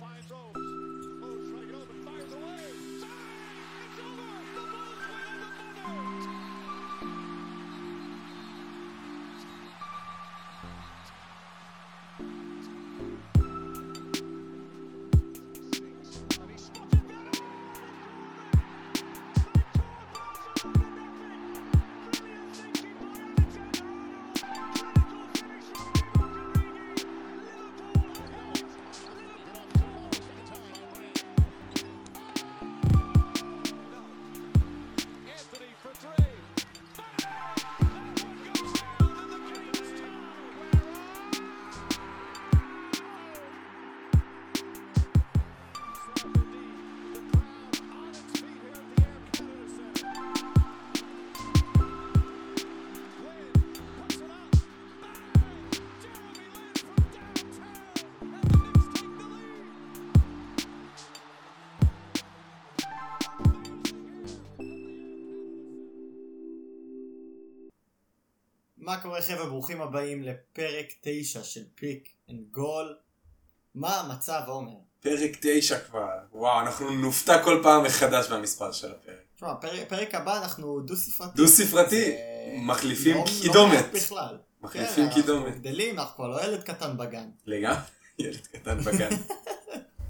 finds those. מה קורה חבר'ה? ברוכים הבאים לפרק 9 של Pick and Roll. מה המצב עומר? פרק 9 כבר, וואו, אנחנו נופתע כל פעם מחדש מהמספר של הפרק. תשמע, פרק, פרק הבא אנחנו דו ספרתי. דו ספרתי, מחליפים קידומת. בכלל. מחליפים כן, קידומת. אנחנו גדלים, אנחנו כבר לא ילד קטן בגן. לגמרי, ילד קטן בגן.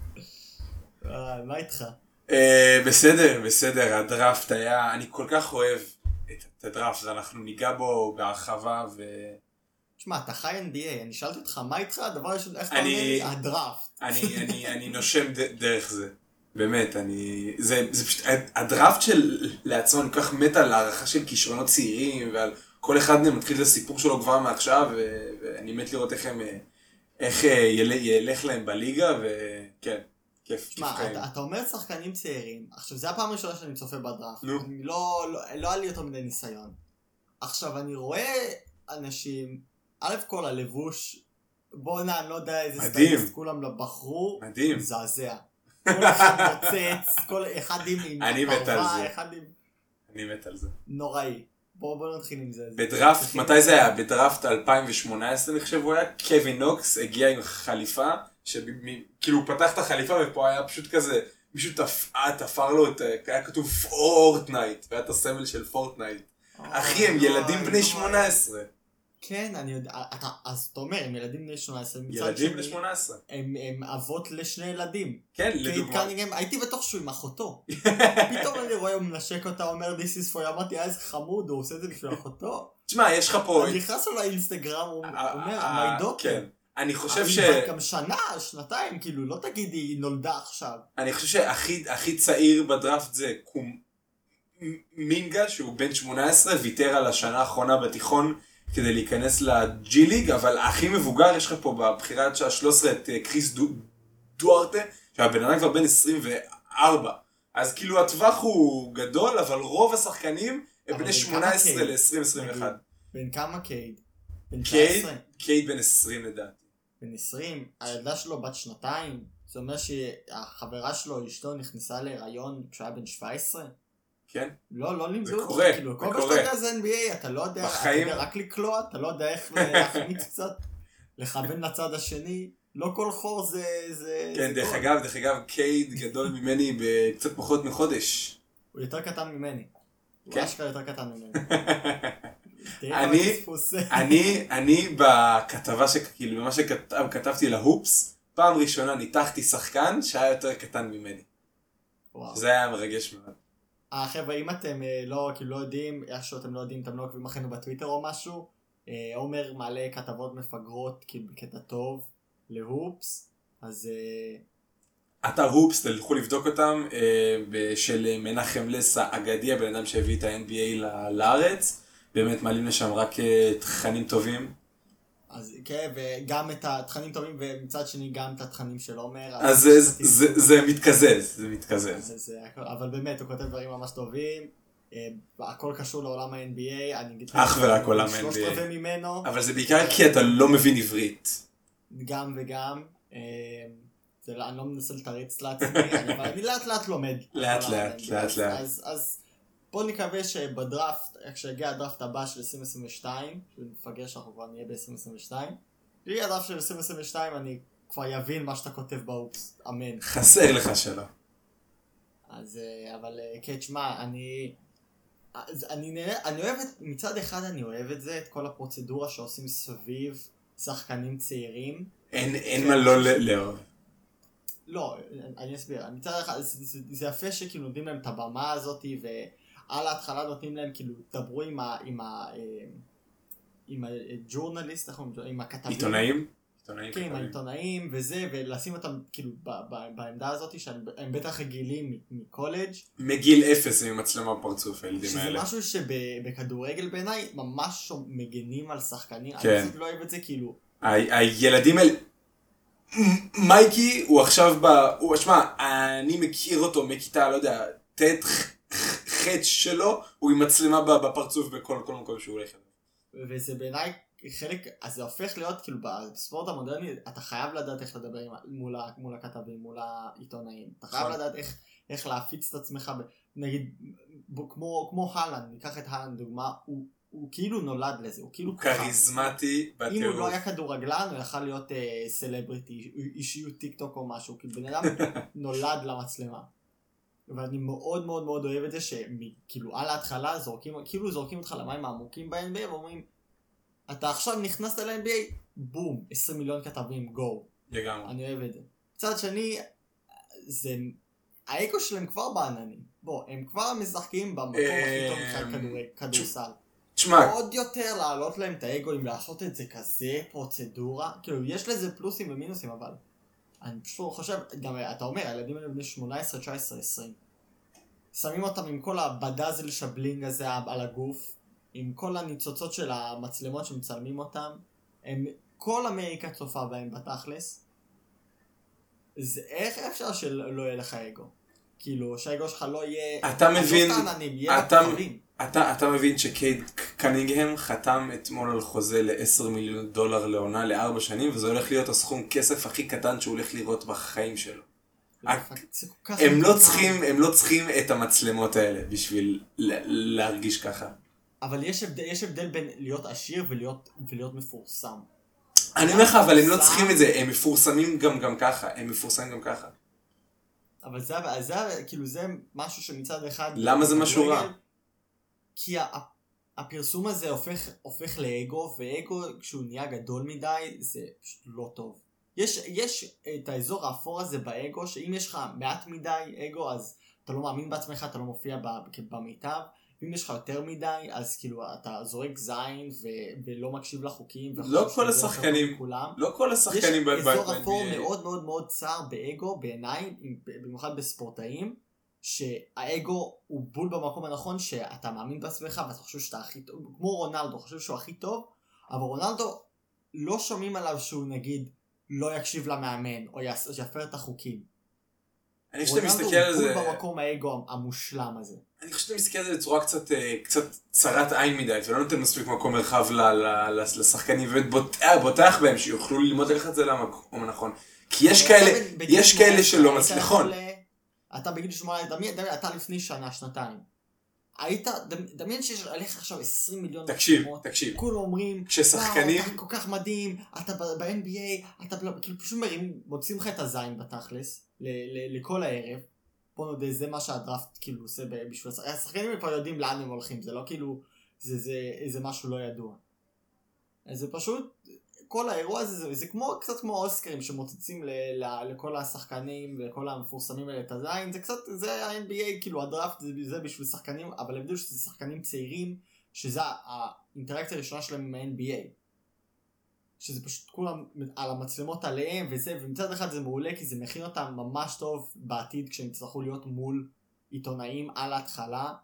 אה, מה איתך? אה, בסדר, בסדר, הדראפט היה, אני כל כך אוהב את הדראפט, ואנחנו ניגע בו בהרחבה, ו... תשמע, אתה חי NBA, אני שאלתי אותך מה איתך, הדבר הראשון, איך אתה אומר לי? הדראפט. אני, אני, אני נושם ד, דרך זה. באמת, אני... זה, זה פשוט... הדראפט של לעצמו, אני כל כך מת על הערכה של כישרונות צעירים, ועל כל אחד מהם מתחיל את הסיפור שלו כבר מעכשיו, ו, ואני מת לראות איך הם... אה, איך אה, יל, ילך להם בליגה, וכן, כיף, כיף חיים. אתה, אתה אומר שחקנים צעירים, עכשיו זה הפעם הראשונה שאני צופה בדראפט, נו. לא, לא, לא היה לי יותר מדי ניסיון. עכשיו אני רואה אנשים, א' כל הלבוש, בואנה אני לא יודע איזה. סטייליסט כולם בחרו, מדהים. מזעזע. כל אחד מוצץ, כל אחד עם אני מת על זה. אני מת על זה. נוראי. בואו בוא נתחיל עם זה. בדראפט, מתי זה היה? בדראפט 2018 אני חושב הוא היה, קווין נוקס הגיע עם חליפה, שכאילו הוא פתח את החליפה ופה היה פשוט כזה, מישהו תפ- אה, תפר לו את, ה- היה כתוב פורטנייט, והיה את הסמל של פורטנייט. אחי הם ילדים בני אוי. 18. כן, אני יודע, אתה, אז אתה אומר, הם ילדים בני 18, מצד ילדים בני 18. הם, הם אבות לשני ילדים. כן, לדוגמה. קנינגהם, הייתי בטוח שהוא עם אחותו. פתאום אני רואה הוא מנשק אותה, אומר This is for you, אמרתי, אה, איזה חמוד, הוא עושה את זה בשביל אחותו. תשמע, יש לך פה... אני נכנס לו לאינסטגרם, הוא אה, אומר, אה, my daughter. אני חושב ש... גם שנה, שנתיים, כאילו, לא תגידי, היא נולדה עכשיו. אני חושב שהכי הכי צעיר בדראפט זה קום... מינגה שהוא בן 18 ויתר על השנה האחרונה בתיכון כדי להיכנס לג'י ליג אבל הכי מבוגר יש לך פה בבחירה ה-13 את אה, קריס דו... דוארטה שהבן אדם כבר בן 24 אז כאילו הטווח הוא גדול אבל רוב השחקנים הם בני בן כמה 18 קייד? ל-2021 נגיד. בן כמה קייד? בן קייד 19? קייד בן 20 לדעתי בן 20? הילדה שלו בת שנתיים? זה אומר שהחברה שלו, אשתו, נכנסה להיריון כשהוא היה בן 17? כן לא, לא לימדו זה אותך, קורה, כאילו, זה כל מה קורה. שאתה יודע זה NBA, אתה לא יודע, בחיים- אתה יודע רק לקלוע, אתה לא יודע איך להחמיץ קצת, לכוון לצד השני, לא כל חור זה... זה כן זה דרך גול. אגב דרך אגב קייד גדול ממני בקצת פחות מחודש הוא יותר קטן ממני. הוא כן. אשכרה יותר קטן ממני. אני-. אני, אני בכתבה שכאילו במה שכתבתי להופס, פעם ראשונה ניתחתי שחקן שהיה יותר קטן ממני. וואו. זה היה מרגש מאוד. אה חבר'ה אם אתם אה, לא כאילו לא יודעים, איכשהו אתם לא יודעים, אתם לא עוקבים אחרינו בטוויטר או משהו, אה, עומר מעלה כתבות מפגרות כאילו בקטע טוב להופס, אז אה, אתר הופס, תלכו לבדוק אותם, של מנחם לסה אגדי, הבן אדם שהביא את ה-NBA לארץ. באמת מעלים לשם רק אה, תכנים טובים. אז כן, וגם את התכנים טובים ומצד שני גם את התכנים של עומר. אז זה- זה- זה מתקזז, זה מתקזז. זה, זה, אבל באמת הוא כותב דברים ממש טובים, אה, הכל קשור לעולם ה-NBA, אני אגיד לך, אך ורק עולם שלושת ה-NBA. רבעי ממנו, אבל זה בעיקר כי אתה לא מבין עברית. גם וגם, אה, זה לא, אני לא מנסה לתרץ לעצמי, אבל אני לאט לאט לומד. לאט, לאט. לאט, לאט. אז, אז בוא נקווה שבדראפט, כשיגיע הדראפט הבא של 2022, שנפגש אנחנו כבר נהיה ב-2022, כשיגיע הדראפט של 2022 אני כבר יבין מה שאתה כותב באופס, אמן. חסר לך שלא. אז אה, אבל אה, כן, תשמע, אני... אז אני, אני אוהב את, מצד אחד אני אוהב את זה, את כל הפרוצדורה שעושים סביב שחקנים צעירים. אין, אין כן, מה לא לאהוב. לא, אני אסביר. מצד אחד, זה, זה, זה יפה שכאילו נותנים להם את הבמה הזאת, ועל ההתחלה נותנים להם כאילו, דברו עם ה... עם ה... אה, עם הג'ורנליסט? עם הכתבים. עיתונאים? עיתונאים כן, עם. העיתונאים וזה, ולשים אותם כאילו ב- ב- בעמדה הזאת, שהם הם בטח רגילים מקולג', מגיל אפס עם מצלמה בפרצוף הילדים שזה האלה. משהו שבכדורגל בעיניי ממש מגנים על שחקנים, כן. אני פשוט לא אוהב את זה כאילו, ה- הילדים האלה... מייקי הוא עכשיו ב... הוא, שמע, אני מכיר אותו מכיתה, לא יודע, ט' ח' שלו, הוא עם מצלמה בפרצוף בכל כל מקום שהוא הולך. וזה בעיניי חלק, אז זה הופך להיות כאילו בספורט המודרני, אתה חייב לדעת איך לדבר עם, מול, מול הכתבים, מול העיתונאים, אתה חייב נכון. לדעת איך, איך להפיץ את עצמך, ב, נגיד, ב, כמו, כמו הלנד, ניקח את הלנד דוגמה, הוא, הוא כאילו נולד לזה, הוא כאילו. כריזמטי אם הוא. לא היה כדורגלן, הוא יכל להיות אה, סלבריטי, אישיות טיק טוק או משהו, כאילו בן אדם נולד למצלמה. ואני מאוד מאוד מאוד אוהב את זה שכאילו על ההתחלה זורקים, כאילו זורקים אותך למים העמוקים ב-NBA ואומרים, אתה עכשיו נכנסת ל-NBA, בום, 20 מיליון כתבים, גו. לגמרי. אני אוהב את זה. מצד שני, זה... האגו שלהם כבר בעננים. בוא, הם כבר משחקים במקום הכי טוב מבחינת אמ, כדורי- כדורסל. תשמע, עוד יותר להעלות להם את האגו אם לעשות את זה כזה פרוצדורה, כאילו יש לזה פלוסים ומינוסים אבל אני פשוט חושב, גם אתה אומר, הילדים האלה בני 18, 19, 20 שמים אותם עם כל הבדאזל שבלינג הזה על הגוף, עם כל הניצוצות של המצלמות שמצלמים אותם, הם, כל אמריקה צופה בהם בתכלס, זה איך אפשר שלא יהיה לך אגו? כאילו, שהאגו שלך לא יהיה... אתה מבין- לא יהיה אתה-. אתה, אתה מבין שקייד קנינגהם חתם אתמול על חוזה ל-10 מיליון דולר לעונה לארבע שנים, וזה הולך להיות הסכום כסף הכי קטן שהוא הולך לראות בחיים שלו. הם לא. צריכים, הם לא צריכים את המצלמות האלה בשביל להרגיש ככה. אבל יש הבדל, יש הבדל בין להיות עשיר ולהיות, ולהיות מפורסם. אני אומר לך, אבל הם לא. צריכים את זה, הם מפורסמים גם גם ככה, הם מפורסמים גם ככה. אבל זה, זה כאילו זה משהו שמצד אחד... למה זה משהו רע? כי הפרסום הזה הופך, הופך לאגו, ואגו כשהוא נהיה גדול מדי זה פשוט לא טוב. יש, יש את האזור האפור הזה באגו, שאם יש לך מעט מדי אגו אז אתה לא מאמין בעצמך, אתה לא מופיע במיטב. ואם יש לך יותר מדי, אז כאילו אתה זורק זין ו- ולא מקשיב לחוקים. לא כל השחקנים- טוב מכולם. לא כל השחקנים ב- יש אזור אפור. מאוד מאוד מאוד צר באגו בעיניי, אם- במיוחד בספורטאים, שהאגו הוא בול במקום הנכון, שאתה מאמין בעצמך ואתה חושב שאתה הכי טוב, כמו רונלדו, חושב שהוא הכי טוב, אבל רונלדו לא שומעים עליו שהוא נגיד לא יקשיב למאמן, או יפר את החוקים. אני חושב שאתה מסתכל על רונלדו זה, הוא בול במקום האגו המושלם הזה. אני חושב שאתה מסתכל על זה בצורה קצת, אה, קצת צרת עין מדי, ולא נותן מספיק מקום מרחב ל- ל- ל- לשחקנים, ובאמת בוטח- בוטח בהם שיוכלו ללמוד איך את זה למקום הנכון. כי יש כאלה, אתה יש כאלה 18, שלא אה, אתה בגיל 18, דמיין, דמיין, אתה לפני שנה, שנתיים. היית, דמ- דמיין שיש עליך עכשיו 20 מיליון תקשיב, מצלמות, תקשיב, כולם אומרים, כששחקנים, וואו, אתה כל כך מדהים, אתה ב-NBA, אתה כאילו פשוט מרים, מוצאים לך את הזין בתכלס, ל- ל- לכל הערב. בוא נודה, זה מה שהדראפט כאילו עושה בשביל השחקנים, השחקנים כבר יודעים לאן הם הולכים, זה לא כאילו, זה, זה, זה משהו לא ידוע. אז זה פשוט, כל האירוע הזה, זה, זה כמו, קצת כמו אוסקרים שמוצצים ל, ל, לכל השחקנים ולכל המפורסמים האלה את הזין, זה קצת, זה ה-NBA, כאילו הדראפט זה, זה בשביל שחקנים, אבל ההבדל שזה שחקנים צעירים, שזה האינטראקציה הראשונה שלהם עם ה-NBA. שזה פשוט כולם על המצלמות עליהם וזה, ומצד אחד זה מעולה כי זה מכין אותם ממש טוב בעתיד כשהם יצטרכו להיות מול עיתונאים על ההתחלה,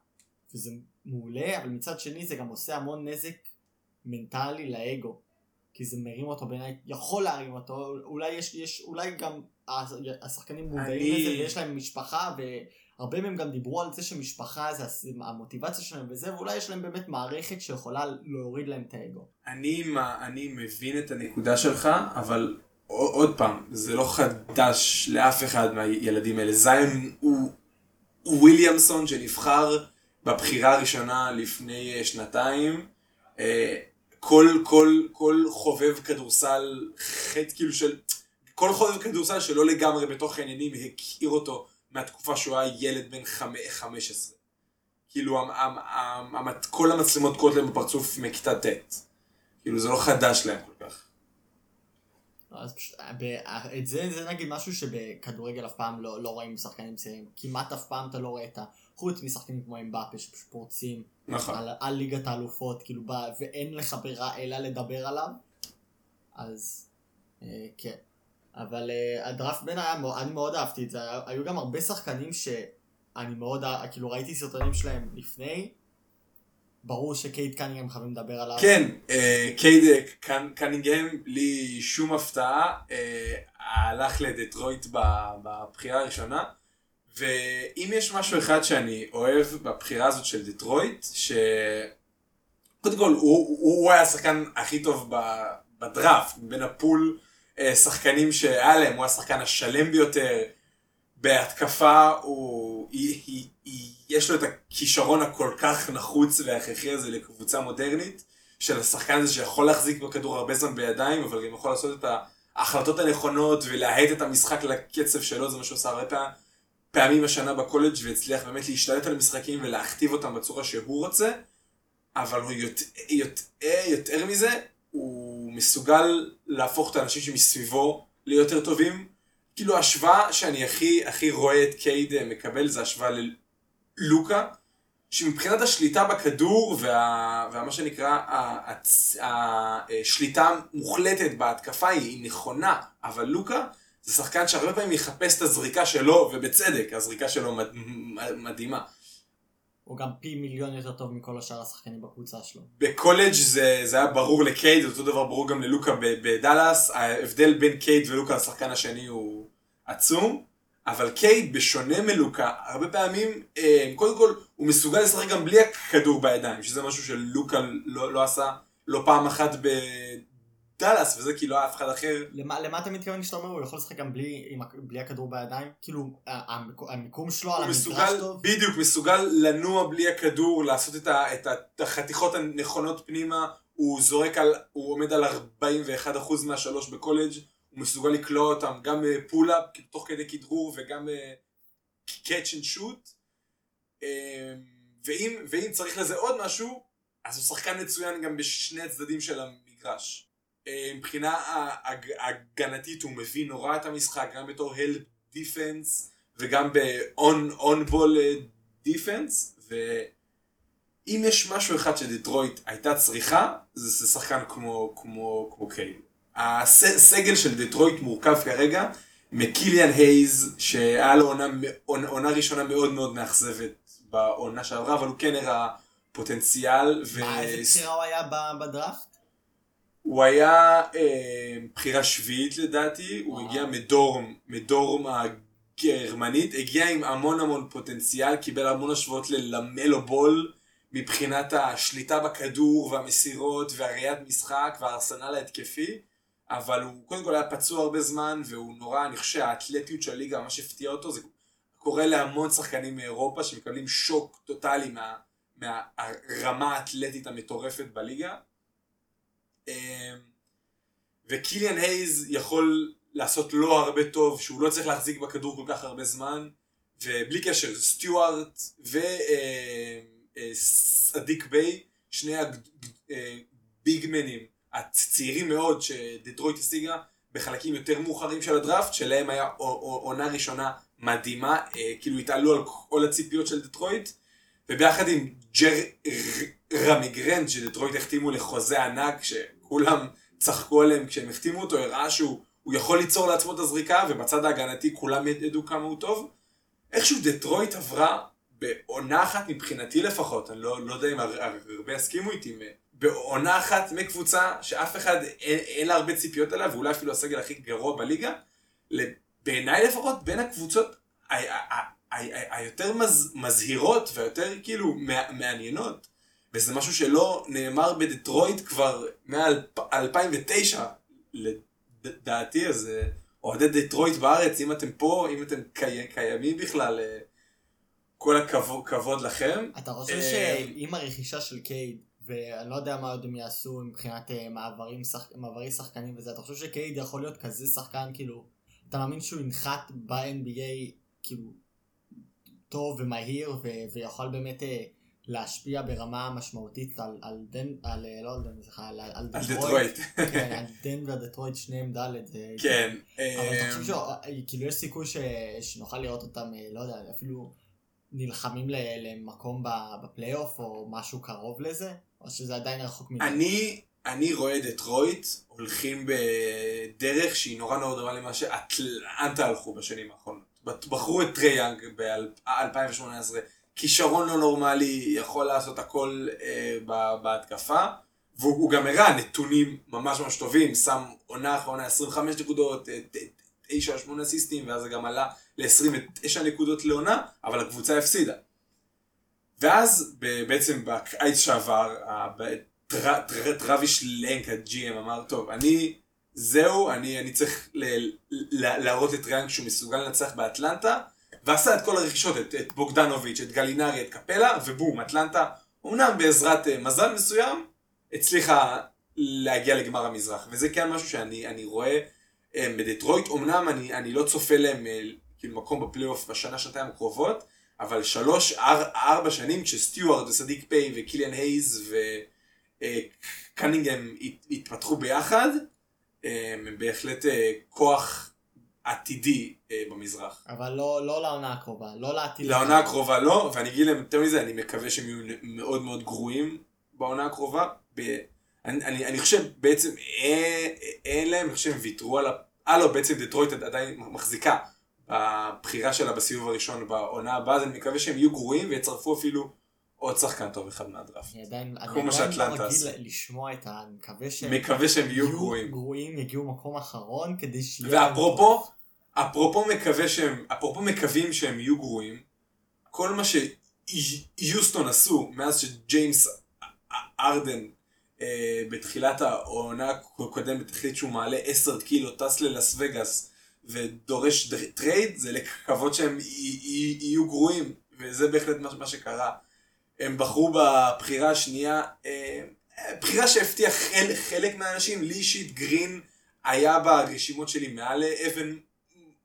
וזה מעולה, אבל מצד שני זה גם עושה המון נזק מנטלי לאגו. כי זה מרים אותו בעיניי, יכול להרים אותו, אולי יש, יש אולי גם השחקנים מודעים אני- לזה ויש להם משפחה והרבה מהם גם דיברו על זה שמשפחה זה המוטיבציה שלהם וזה, ואולי יש להם באמת מערכת שיכולה להוריד להם את האגו. אני, אני מבין את הנקודה שלך, אבל עוד פעם, זה לא חדש לאף אחד מהילדים האלה. זיון הוא הוא וויליאמסון שנבחר בבחירה הראשונה לפני אה, שנתיים. אה, כל, כל, כל חובב כדורסל, חטא כאילו של... כל חובב כדורסל שלא לגמרי בתוך העניינים הכיר אותו מהתקופה שהוא היה ילד בן חמ- 15. כאילו המ- המ- המ- כל המצלמות קוראות להם בפרצוף מכיתה ט'. כאילו זה לא חדש להם כל כך. אז פשוט, ב- את זה, זה נגיד משהו שבכדורגל אף פעם לא, לא רואים שחקנים צעירים. כמעט אף פעם אתה לא רואה את ה... חוץ משחקנים כמו אמבפה שפשוט פורצים נכון. על, על ליגת האלופות, כאילו, בא, ואין לך ברירה אלא לדבר עליו, אז אה, כן. אבל אה, הדראפט בין היה, אני מאוד אהבתי את זה, היו גם הרבה שחקנים שאני מאוד, אה- כאילו ראיתי סרטונים שלהם לפני, ברור שקייט קנינגהם חייבים לדבר עליו. כן, אה, קייד אה, קנ- קנינגהם, בלי שום הפתעה, אה, הלך לדטרויט בבחירה הראשונה. ואם יש משהו אחד שאני אוהב בבחירה הזאת של דטרויט, ש... קודם כל, הוא, הוא, היה השחקן הכי טוב בדראפט, בין הפול אה, שחקנים שהיה להם, הוא השחקן השלם ביותר. בהתקפה הוא, היא, היא, היא, יש לו את הכישרון הכל כך נחוץ והכרחי הזה לקבוצה מודרנית, של השחקן הזה שיכול להחזיק בכדור הרבה זמן בידיים, אבל גם יכול לעשות את ההחלטות הנכונות ולהאט את המשחק לקצב שלו, זה מה שהוא עושה הרבה פעמים. פעמים השנה בקולג' והצליח באמת להשתלט על המשחקים ולהכתיב אותם בצורה שהוא רוצה, אבל הוא יותר, יותר, יותר מזה, הוא מסוגל להפוך את האנשים שמסביבו ליותר טובים. כאילו ההשוואה שאני הכי הכי רואה את קייד אה, מקבל זה השוואה ללוקה, שמבחינת השליטה בכדור וה, ומה שנקרא הצ- השליטה המוחלטת בהתקפה היא נכונה, אבל לוקה זה שחקן שהרבה פעמים יחפש את הזריקה שלו, ובצדק, הזריקה שלו מד, מדהימה. הוא גם פי מיליון יותר טוב מכל השאר השחקנים בקבוצה שלו. בקולג' זה, זה היה ברור לקייד, אותו דבר ברור גם ללוקה בדאלאס, ההבדל בין קייד ולוקה לשחקן השני הוא עצום, אבל קייד בשונה מלוקה, הרבה פעמים, אה, קודם כל הוא מסוגל לשחק גם בלי הכדור בידיים, שזה משהו שלוקה לא, לא עשה לא פעם אחת בדאלאס, וזה כי לא היה אף אחד אחר. למה, למה אתה מתכוון כשאתה אומר הוא יכול לשחק גם בלי, עם, בלי הכדור בידיים? כאילו, המיקום שלו על המגרש מסוגל, טוב? בדיוק, מסוגל לנוע בלי הכדור, לעשות את, ה, את, ה, את החתיכות הנכונות פנימה, הוא זורק על, הוא עומד על 41% מהשלוש בקולג', הוא מסוגל לקלוע אותם גם pull up, תוך כדי כדרור וגם shoot. אה, ואם, ואם צריך לזה עוד משהו, אז הוא שחקן מצוין גם בשני הצדדים של המגרש. אה, מבחינה הג- הגנתית הוא מבין נורא את המשחק, גם בתור help defense וגם ב-on ball defense, ואם יש משהו אחד שדטרויט הייתה צריכה, זה שחקן כמו, כמו, כמו קייד. הסגל של דטרויט מורכב כרגע מקיליאן הייז, שהיה לו עונה, עונה, עונה ראשונה מאוד מאוד מאכזבת בעונה שעברה, אבל הוא כן הראה פוטנציאל. ו... מה, איזה בחירה הוא היה בדראפט? הוא היה אה, בחירה שביעית לדעתי, הוא. הגיע מדורם, מדורם הגרמנית, הגיע עם המון המון פוטנציאל, קיבל המון השוואות ללמלו בול מבחינת השליטה בכדור והמסירות והראיית משחק והארסנל ההתקפי, אבל הוא קודם כל היה פצוע הרבה זמן והוא נורא, אני חושב שהאתלטיות של הליגה ממש הפתיעה אותו, זה קורה להמון שחקנים מאירופה שמקבלים שוק טוטאלי מה, מהרמה האתלטית המטורפת בליגה. אמ, וקיליאן הייז יכול לעשות לו הרבה טוב, שהוא לא צריך להחזיק בכדור כל כך הרבה זמן, ובלי קשר, סטיוארט וסדיק ביי, שני הביגמנים הצעירים מאוד שדטרויט השיגה בחלקים יותר מאוחרים של הדראפט, שלהם היה עונה ראשונה מדהימה, אה, כאילו התעלו על כל הציפיות של דטרויט, וביחד עם ג'רמי גרנט שדטרויט החתימו לחוזה ענק שכולם צחקו עליהם כשהם החתימו אותו, הראה שהוא הוא יכול ליצור לעצמו את הזריקה ובצד ההגנתי כולם ידעו כמה הוא טוב. איכשהו דטרויט עברה בעונה אחת מבחינתי לפחות, אני לא, לא יודע אם הר- הרבה יסכימו איתי, בעונה אחת מקבוצה שאף אחד אין, אין לה הרבה ציפיות עליה ואולי אפילו הסגל הכי גרוע בליגה, בעיניי לפחות בין הקבוצות היותר מז- מזהירות והיותר כאילו מע- מעניינות. וזה משהו שלא נאמר בדטרויט כבר מ-2009 לדעתי, אז אה, אוהדי דטרויט בארץ, אם אתם פה, אם אתם קי- קיימים בכלל, אה, כל הכבוד כבוד לכם. אתה חושב אה, שעם הרכישה של קייד ואני לא יודע מה עוד הם יעשו מבחינת מעברים, שח... מעברי שחקנים וזה, אתה חושב שקייד יכול להיות כזה שחקן, כאילו, אתה מאמין שהוא ינחת ב-NBA, כאילו, טוב ומהיר, ו... ויכול באמת אה, להשפיע ברמה משמעותית על, על דן, על, אה, לא על דן, סליחה, על, על דטרויט. כן, על דנבר, דטרויט, שניהם ד'. כן. אבל אתה חושב אמ, שכאילו יש סיכוי ש... שנוכל לראות אותם, אה, לא יודע, אפילו נלחמים. למקום בפלייאוף או משהו קרוב לזה? או שזה עדיין רחוק מדי? אני, אני רואה דטרויט הולכים בדרך שהיא נורא נורא דומה למה שאטלנטה הלכו בשנים האחרונות. בחרו את טריי יאנג ב-2018, כישרון לא נורמלי, יכול לעשות הכל אה, בהתקפה, והוא הוא גם הראה נתונים ממש ממש טובים, שם עונה אחרי עונה 25 נקודות, 9-8 אסיסטים, ואז זה גם עלה ל-29 נקודות לעונה, אבל הקבוצה הפסידה. ואז בעצם בקיץ שעבר, טרוויש לנק, ה-GM, אמר, טוב, אני, זהו, אני, אני צריך ל- ל- להראות לטריאנג שהוא מסוגל לנצח באטלנטה, ועשה את כל הרכישות, את, את בוגדנוביץ', את גלינרי, את קפלה, ובום, אטלנטה, אמנם בעזרת אה, מזל מסוים, הצליחה להגיע לגמר המזרח. וזה כן משהו שאני אני רואה אה, בדטרויט, אמנם אני, אני לא צופה להם אה, כאילו מקום בפלייאוף בשנה, שנתיים הקרובות, אבל שלוש, אר, ארבע שנים כשסטיוארד וסדיק פיי וקיליאן הייז וקנינגהם התפתחו ביחד, הם בהחלט כוח עתידי אה, במזרח. אבל לא, לא לעונה הקרובה, לא לעתיד. לעונה הקרובה לא, ואני אגיד להם יותר מזה, אני מקווה שהם יהיו מאוד מאוד גרועים בעונה הקרובה. ב... אני, אני, אני חושב בעצם אה, אין להם, אני חושב שהם ויתרו על ה... אה לא, בעצם דטרויט עדיין מחזיקה בבחירה שלה בסיבוב הראשון בעונה הבאה, אז אני מקווה שהם יהיו גרועים ויצרפו אפילו עוד שחקן טוב אחד מהדראפט. אני עדיין, אני עדיין לא רגיל. לשמוע את ה... מקווה שהם מקווה שהם יהיו גרועים. גרועים, יגיעו מקום אחרון כדי שיהיה... ואפרופו, אפרופו מקווה שהם, אפרופו מקווים שהם יהיו גרועים, כל מה שיוסטון עשו מאז שג'יימס הארדן אה, בתחילת העונה הקודמת החליט שהוא מעלה 10 קילו, טס ללאס וגאס ודורש טרייד, זה לקוות שהם י- י- יהיו גרועים, וזה בהחלט מה שקרה. הם בחרו בבחירה השנייה, אה, בחירה שהפתיעה חלק, חלק מהאנשים, לי אישית גרין היה ברשימות שלי מעל אבן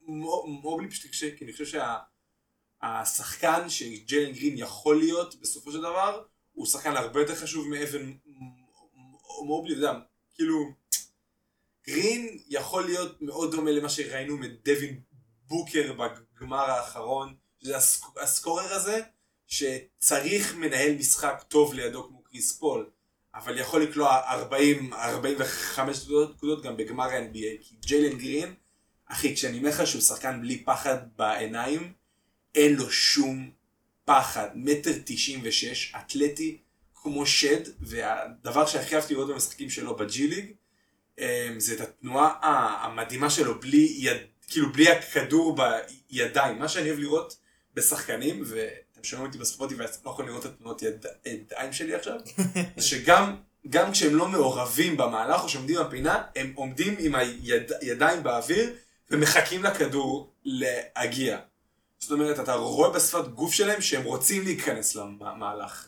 מו- מובלי, פשוט קשה, כי אני חושב שהשחקן שג'לן גרין יכול להיות בסופו של דבר, הוא שחקן הרבה יותר חשוב מאבן מובלי, אתה יודע, כאילו, גרין יכול להיות מאוד דומה למה שראינו מדווין בוקר בגמר האחרון, שזה הסק- ה scorer הזה, שצריך מנהל משחק טוב לידו כמו קריס פול, אבל יכול לקלוע 40-45 נקודות גם בגמר ה-NBA, כי ג'יילן גרין, אחי, כשאני אומר לך שהוא שחקן בלי פחד בעיניים, אין לו שום פחד, מטר תשעים ושש, אתלטי כמו שד, והדבר שהכי אהבתי לראות במשחקים שלו בג'י ליג, אמ, זה את התנועה המדהימה שלו בלי יד, כאילו בלי הכדור בידיים. מה שאני אוהב לראות בשחקנים, ואתם שומעים אותי בספוטיפיי, אז אתם לא יכולים לראות את התנועות יד, ידיים שלי עכשיו, זה שגם גם כשהם לא מעורבים במהלך או שעומדים בפינה, הם עומדים עם הידיים באוויר ומחכים לכדור להגיע. זאת אומרת, אתה רואה בשפת גוף שלהם שהם רוצים להיכנס למהלך.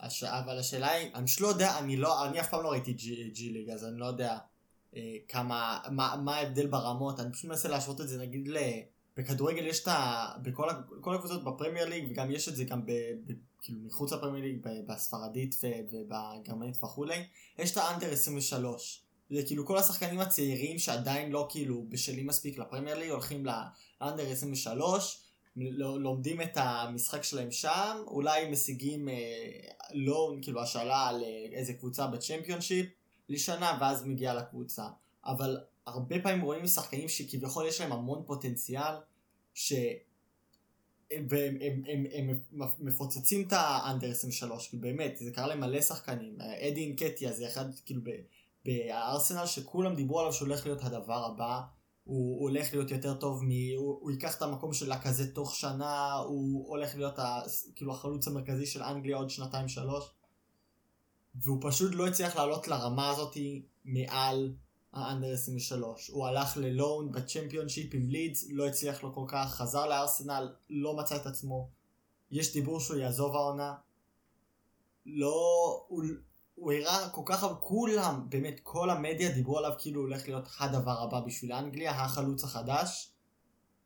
הש... אבל השאלה היא, אני פשוט לא יודע, אני לא, אני אף פעם לא ראיתי ג'י, ג'י ליג, אז אני לא יודע אה, כמה, מה, מה ההבדל ברמות, אני פשוט מנסה להשוות את זה נגיד ל... בכדורגל יש את ה... בכל הקבוצות בפרמייר ליג, וגם יש את זה גם ב... ב כאילו מחוץ לפרמייר ליג, בספרדית ובגרמנית וכולי, יש את האנדר 23. זה כאילו כל השחקנים הצעירים שעדיין לא כאילו בשלים מספיק לפרמייר ליג, הולכים לאנדר 23, ל- לומדים את המשחק שלהם שם, אולי משיגים אה, לא, כאילו השאלה על אה, איזה קבוצה בצ'מפיונשיפ לשנה, ואז מגיע לקבוצה. אבל הרבה פעמים רואים שחקנים שכביכול יש להם המון פוטנציאל, ש... והם הם, הם, הם, מפוצצים את האנדר 23, כי באמת, זה קרה למלא שחקנים. אדי אינקטיה זה אחד, כאילו, בארסנל שכולם דיברו עליו שהולך להיות הדבר הבא. הוא, הוא הולך להיות יותר טוב, מ, הוא, הוא ייקח את המקום שלה כזה תוך שנה, הוא הולך להיות ה, כאילו החלוץ המרכזי של אנגליה עוד שנתיים שלוש. והוא פשוט לא הצליח לעלות לרמה הזאתי מעל האנדר 23. הוא הלך ללון בצ'מפיונשיפ עם לידס, לא הצליח לו כל כך, חזר לארסנל, לא מצא את עצמו. יש דיבור שהוא יעזוב העונה. לא, הוא, הוא הראה כל כך הרבה, כולם, באמת כל המדיה דיברו עליו כאילו הוא הולך להיות הדבר הבא בשביל אנגליה, החלוץ החדש,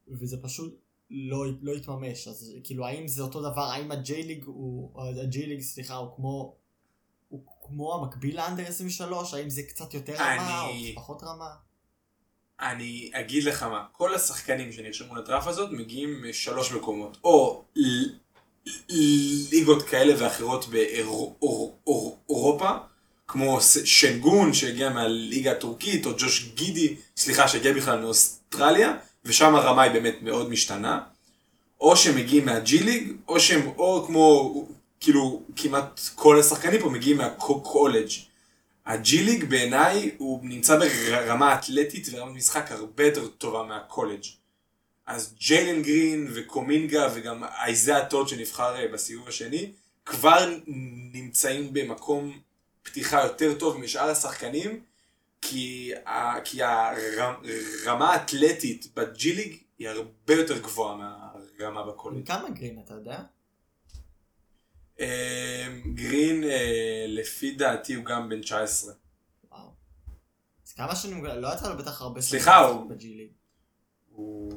וזה פשוט לא, לא התממש, אז כאילו האם זה אותו דבר, האם הג'יי ליג הוא, הג'יי ליג סליחה, הוא כמו, הוא כמו המקביל לאנדר 23, האם זה קצת יותר רמה או אני- פחות רמה? אני אגיד לך מה, כל השחקנים שנרשמו לדראפ הזאת מגיעים משלוש מקומות, או ליגות כאלה ואחרות באירופה, כמו שנגון שהגיע מהליגה הטורקית, או ג'וש גידי, סליחה, שהגיע בכלל מאוסטרליה, ושם הרמה היא באמת מאוד משתנה, או שהם מגיעים מהג'י ליג, או שהם, או כמו, כאילו, כמעט כל השחקנים פה מגיעים מהקולג'. הג'י ליג בעיניי הוא נמצא ברמה אתלטית ורמת משחק הרבה יותר טובה מהקולג'. אז ג'יילן גרין וקומינגה וגם אייזאה טוד שנבחר אה, בסיבוב השני כבר נמצאים במקום פתיחה יותר טוב משאר השחקנים כי, ה- כי הרמה האתלטית בג'י ליג היא הרבה יותר גבוהה מהרמה בקולג'. כמה גרין אתה יודע? אה, גרין אה, לפי דעתי הוא גם בן 19. וואו. אז כמה שנים, לא יצא לו בטח הרבה סליחה, לשחק הוא- בג'י ליג. הוא...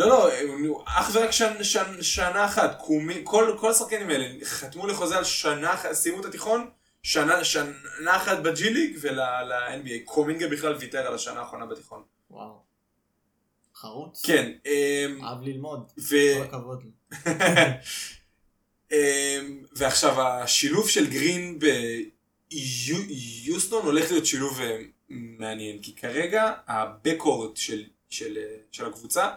לא, לא, אך ורק שנ, שנ, שנה אחת. קומי, כל, כל השחקנים האלה חתמו לחוזה על שנה אחת, סיימו את התיכון, שנה, שנה אחת בג'י ליג ול-NBA. קומינגה בכלל ויתר על השנה האחרונה בתיכון. וואו. חרוץ? כן, אמ, אהב ללמוד. ו... כל הכבוד. אמ, ועכשיו השילוב של גרין ביוסטון הולך להיות שילוב אה, מעניין, כי כרגע הבקורד של, של, של הקבוצה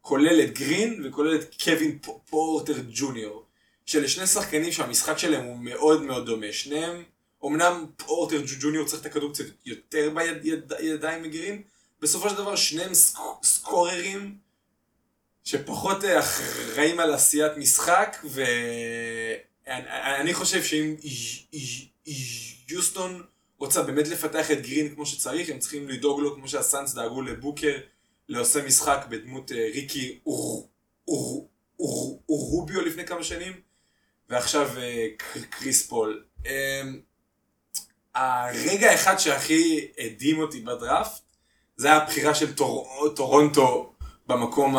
כולל את גרין וכולל את קווין פורטר ג'וניור, שאלה שני שחקנים שהמשחק שלהם הוא מאוד מאוד דומה, שניהם, אמנם פורטר ג'וניור צריך את הכדור קצת יותר בידיים מגרין, בסופו של דבר שניהם סק, סקוררים שפחות אה, אחראים על עשיית משחק, ואני חושב שאם יוסטון רוצה באמת לפתח את גרין כמו שצריך, הם צריכים לדאוג לו כמו שהסאנס דאגו לבוקר לעושה משחק בדמות אה, ריקי אורוביו לפני כמה שנים, ועכשיו אה, קר- קריס פול. אה, הרגע האחד שהכי הדהים אותי בדראפט, זה היה הבחירה של טור, טורונטו במקום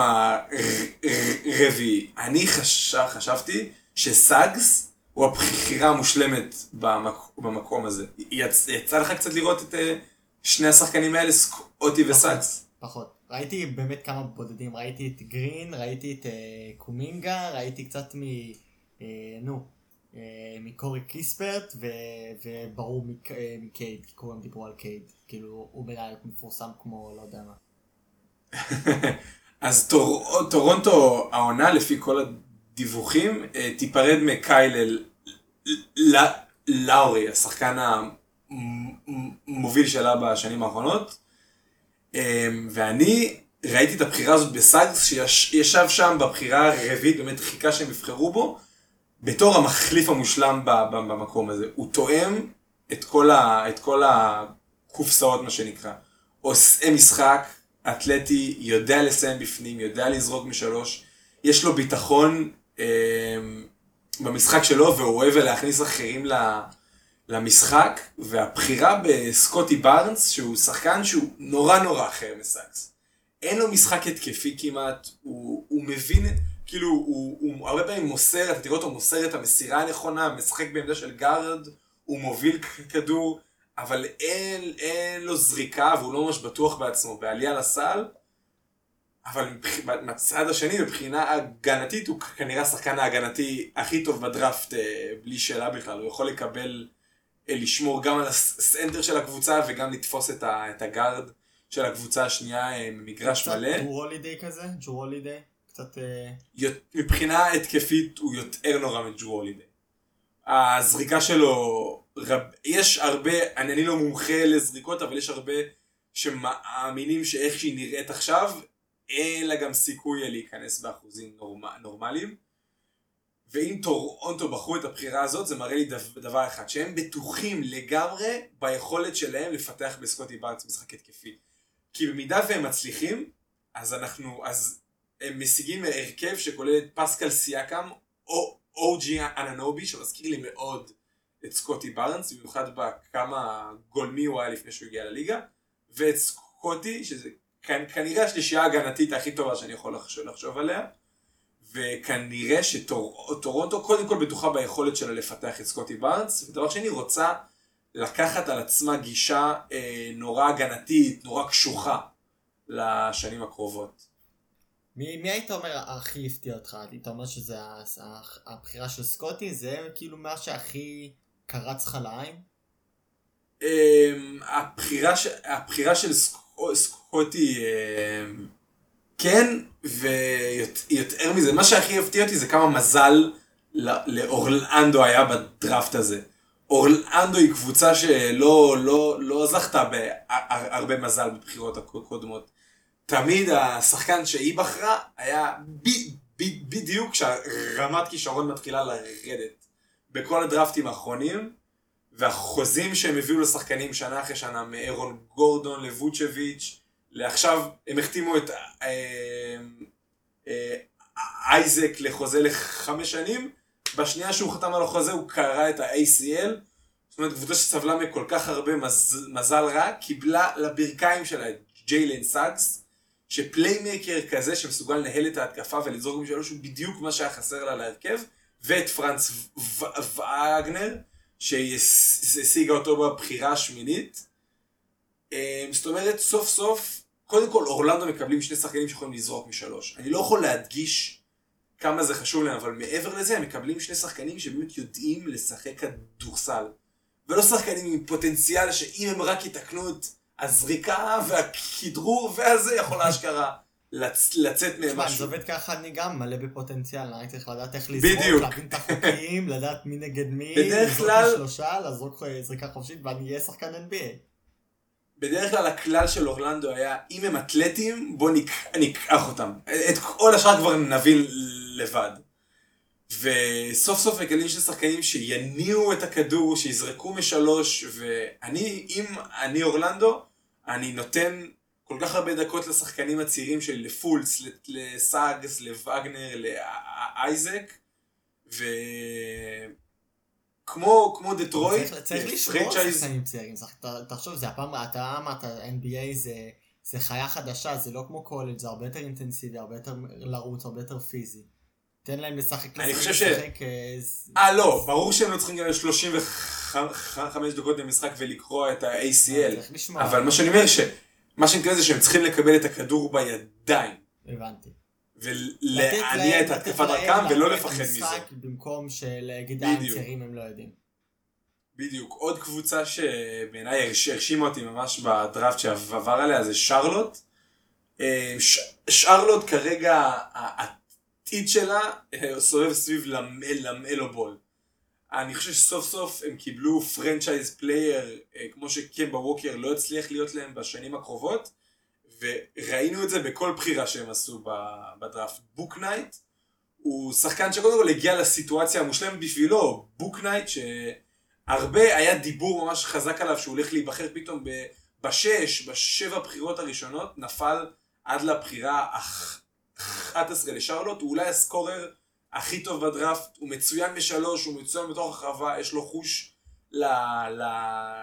הרביעי. אני חש, חשבתי שסאגס הוא הבחירה המושלמת במק, במקום הזה. יצ, יצא לך קצת לראות את אה, שני השחקנים האלה, סקוטי וסאגס? פחות. ראיתי באמת כמה בודדים, ראיתי את גרין, ראיתי את אה, קומינגה, ראיתי קצת מ... אה, נו, אה, מקורי קיספרט, ו, וברור מק, אה, מקייד, כי כולם דיברו על קייד. כאילו, הוא בעיניי מפורסם כמו לא יודע מה. אז טור, טורונטו העונה לפי כל הדיווחים תיפרד מקייל ל- ל- לאורי, השחקן המוביל שלה בשנים האחרונות. אה, ואני ראיתי את הבחירה הזאת בסאגס שישב שם בבחירה הרביעית, באמת חיכה שהם יבחרו בו, בתור המחליף המושלם במקום הזה. הוא תואם את כל, הקופסאות מה שנקרא. עושה משחק אתלטי, יודע לסיים בפנים, יודע לזרוק משלוש, יש לו ביטחון אה, במשחק שלו והוא אוהב להכניס אחרים ל- למשחק, והבחירה בסקוטי בארנס, שהוא שחקן שהוא נורא נורא אחר מסאקס. אין לו משחק התקפי כמעט, הוא, הוא מבין, כאילו, הוא, הוא הרבה פעמים מוסר, אתה תראה אותו מוסר את המסירה הנכונה, משחק בעמדה של גארד, הוא מוביל כדור, אבל אין, אין לו זריקה והוא לא ממש בטוח בעצמו, בעלייה לסל, אבל מהצד השני, מבחינה הגנתית, הוא כנראה השחקן ההגנתי הכי טוב בדראפט, אה, בלי שאלה בכלל, הוא יכול לקבל, לשמור גם על הסנטר של הקבוצה וגם לתפוס את, ה, את הגארד של הקבוצה השנייה אה, במגרש קצת מלא. ג'רו הולידיי כזה, ג'רו הולידיי, קצת... אה, מבחינה התקפית הוא יותר נורא מג'רו הולידיי. הזריקה שלו, רב, יש הרבה, אני, אני לא מומחה לזריקות, אבל יש הרבה שמאמינים שאיך שהיא נראית עכשיו, אין לה גם סיכוי להיכנס באחוזים נורמ, נורמליים. ואם טורונטו בחרו את הבחירה הזאת, זה מראה לי דבר אחד, שהם בטוחים לגמרי ביכולת שלהם לפתח בסקוטי בארץ משחק התקפי. כי במידה והם מצליחים, אז אנחנו, אז הם משיגים הרכב שכולל את פסקל סיאקם, או אוג'י אננובי, שמזכיר לי מאוד את סקוטי בארנס, במיוחד בכמה גולמי הוא היה לפני שהוא הגיע לליגה, ואת סקוטי, שזה כנראה השלישייה ההגנתית הכי טובה שאני יכול לחשוב עליה, וכנראה שטורונטו קודם כל בטוחה ביכולת שלה לפתח את סקוטי בארנס, ודבר שני רוצה לקחת על עצמה גישה אה, נורא הגנתית, נורא קשוחה לשנים הקרובות. מי, מי היית אומר הכי הפתיע אותך? היית אומר שזה הבחירה של סקוטי? זה כאילו מה שהכי קרץ לך לעין? אמ, הבחירה. הבחירה של סקו... סקוטי אמ, כן, ויותר מזה, מה שהכי הפתיע אותי זה כמה מזל ל- לאורלנדו היה בדראפט הזה. אורלנדו היא קבוצה שלא לא, לא זכתה בהרבה מזל בבחירות הקודמות. תמיד השחקן שהיא בחרה היה ב, ב, בדיוק כשהרמת כישרון מתחילה לרדת. בכל הדראפטים האחרונים, והחוזים שהם הביאו לשחקנים שנה אחרי שנה, מאירון גורדון לבוצ'ביץ', לעכשיו הם החתימו את אה, אה, אייזק לחוזה לחמש שנים, בשנייה שהוא חתם על החוזה הוא קרא את ה-ACL, זאת אומרת קבוצה שסבלה מכל כך הרבה מז, מזל רע, קיבלה לברכיים שלה את ג'יילן סאקס, ש playmaker כזה שמסוגל לנהל את ההתקפה ולזרוק משלוש הוא בדיוק מה שהיה חסר לה להרכב, ואת פרנץ וגנר, שהשיגה אותו בבחירה השמינית. אה, זאת אומרת, סוף סוף, קודם כל אורלנדו מקבלים שני שחקנים שיכולים לזרוק משלוש. אני לא יכול להדגיש כמה זה חשוב להם, אבל מעבר לזה הם מקבלים שני שחקנים שבאמת יודעים לשחק כדורסל. ולא שחקנים עם פוטנציאל שאם הם רק יתקנו את הזריקה והכדרור והזה יכול אשכרה לצ- לצאת מהם תשמע, זה משהו. עובד ככה, אני גם מלא בפוטנציאל, אני צריך לדעת איך לזרוק. להבין את החוקים, לדעת מי נגד מי, לזרוק כלל- משלושה, לזרוק אה, זריקה חופשית, ואני אהיה שחקן NBA. בדרך כלל הכלל של אורלנדו היה, אם הם אתלטים, בוא נק- ניקח אותם. את כל השאר כבר נבין לבד. וסוף סוף מגלים שני שחקנים שיניעו את הכדור, שיזרקו משלוש, ואני, אם אני אורלנדו, אני נותן כל כך הרבה דקות לשחקנים הצעירים שלי, לפולס, לסאגס, לווגנר, לאייזק, וכמו כמו דטרויט, צריך- צריך לשמור על franchise- תחשוב, זה הפעם, אתה אמרת, NBA זה... זה חיה חדשה, זה לא כמו קולג', זה הרבה יותר אינטנסיבי, הרבה יותר לרוץ, הרבה יותר פיזי. תן להם לשחק, אני לשחק, חושב ש- אה, אה לא, ברור שהם לא צריכים גם 35 דקות במשחק ולקרוע את ה-ACL. אבל מה שאני אומר, מה שאני מתכוון זה שהם צריכים לקבל את הכדור בידיים, הבנתי. ולהניע את ההתקפה דרכם ולא לפחד מזה. במקום שלהגיד אה, הם. צעירים הם לא יודעים. בדיוק. עוד קבוצה שבעיניי הרש- הרשימה אותי ממש בדראפט שעבר עליה זה שרלוט. אה, ש- שרלוט כרגע העתיד שלה אה, סובב סביב למל, למלו בול. אני חושב שסוף סוף הם קיבלו franchise player כמו שקמבה ווקר לא הצליח להיות להם בשנים הקרובות וראינו את זה בכל בחירה שהם עשו בדראפט. בוק נייט הוא שחקן שקודם כל הגיע לסיטואציה המושלמת בשבילו, בוק נייט שהרבה היה דיבור ממש חזק עליו שהוא הולך להיבחר פתאום ב- בשש, בשבע בחירות הראשונות, נפל עד לבחירה הח- 11 לשרלוט, הוא אולי ה scorer הכי טוב בדראפט, הוא מצוין בשלוש, הוא מצוין בתוך הרחבה, יש לו חוש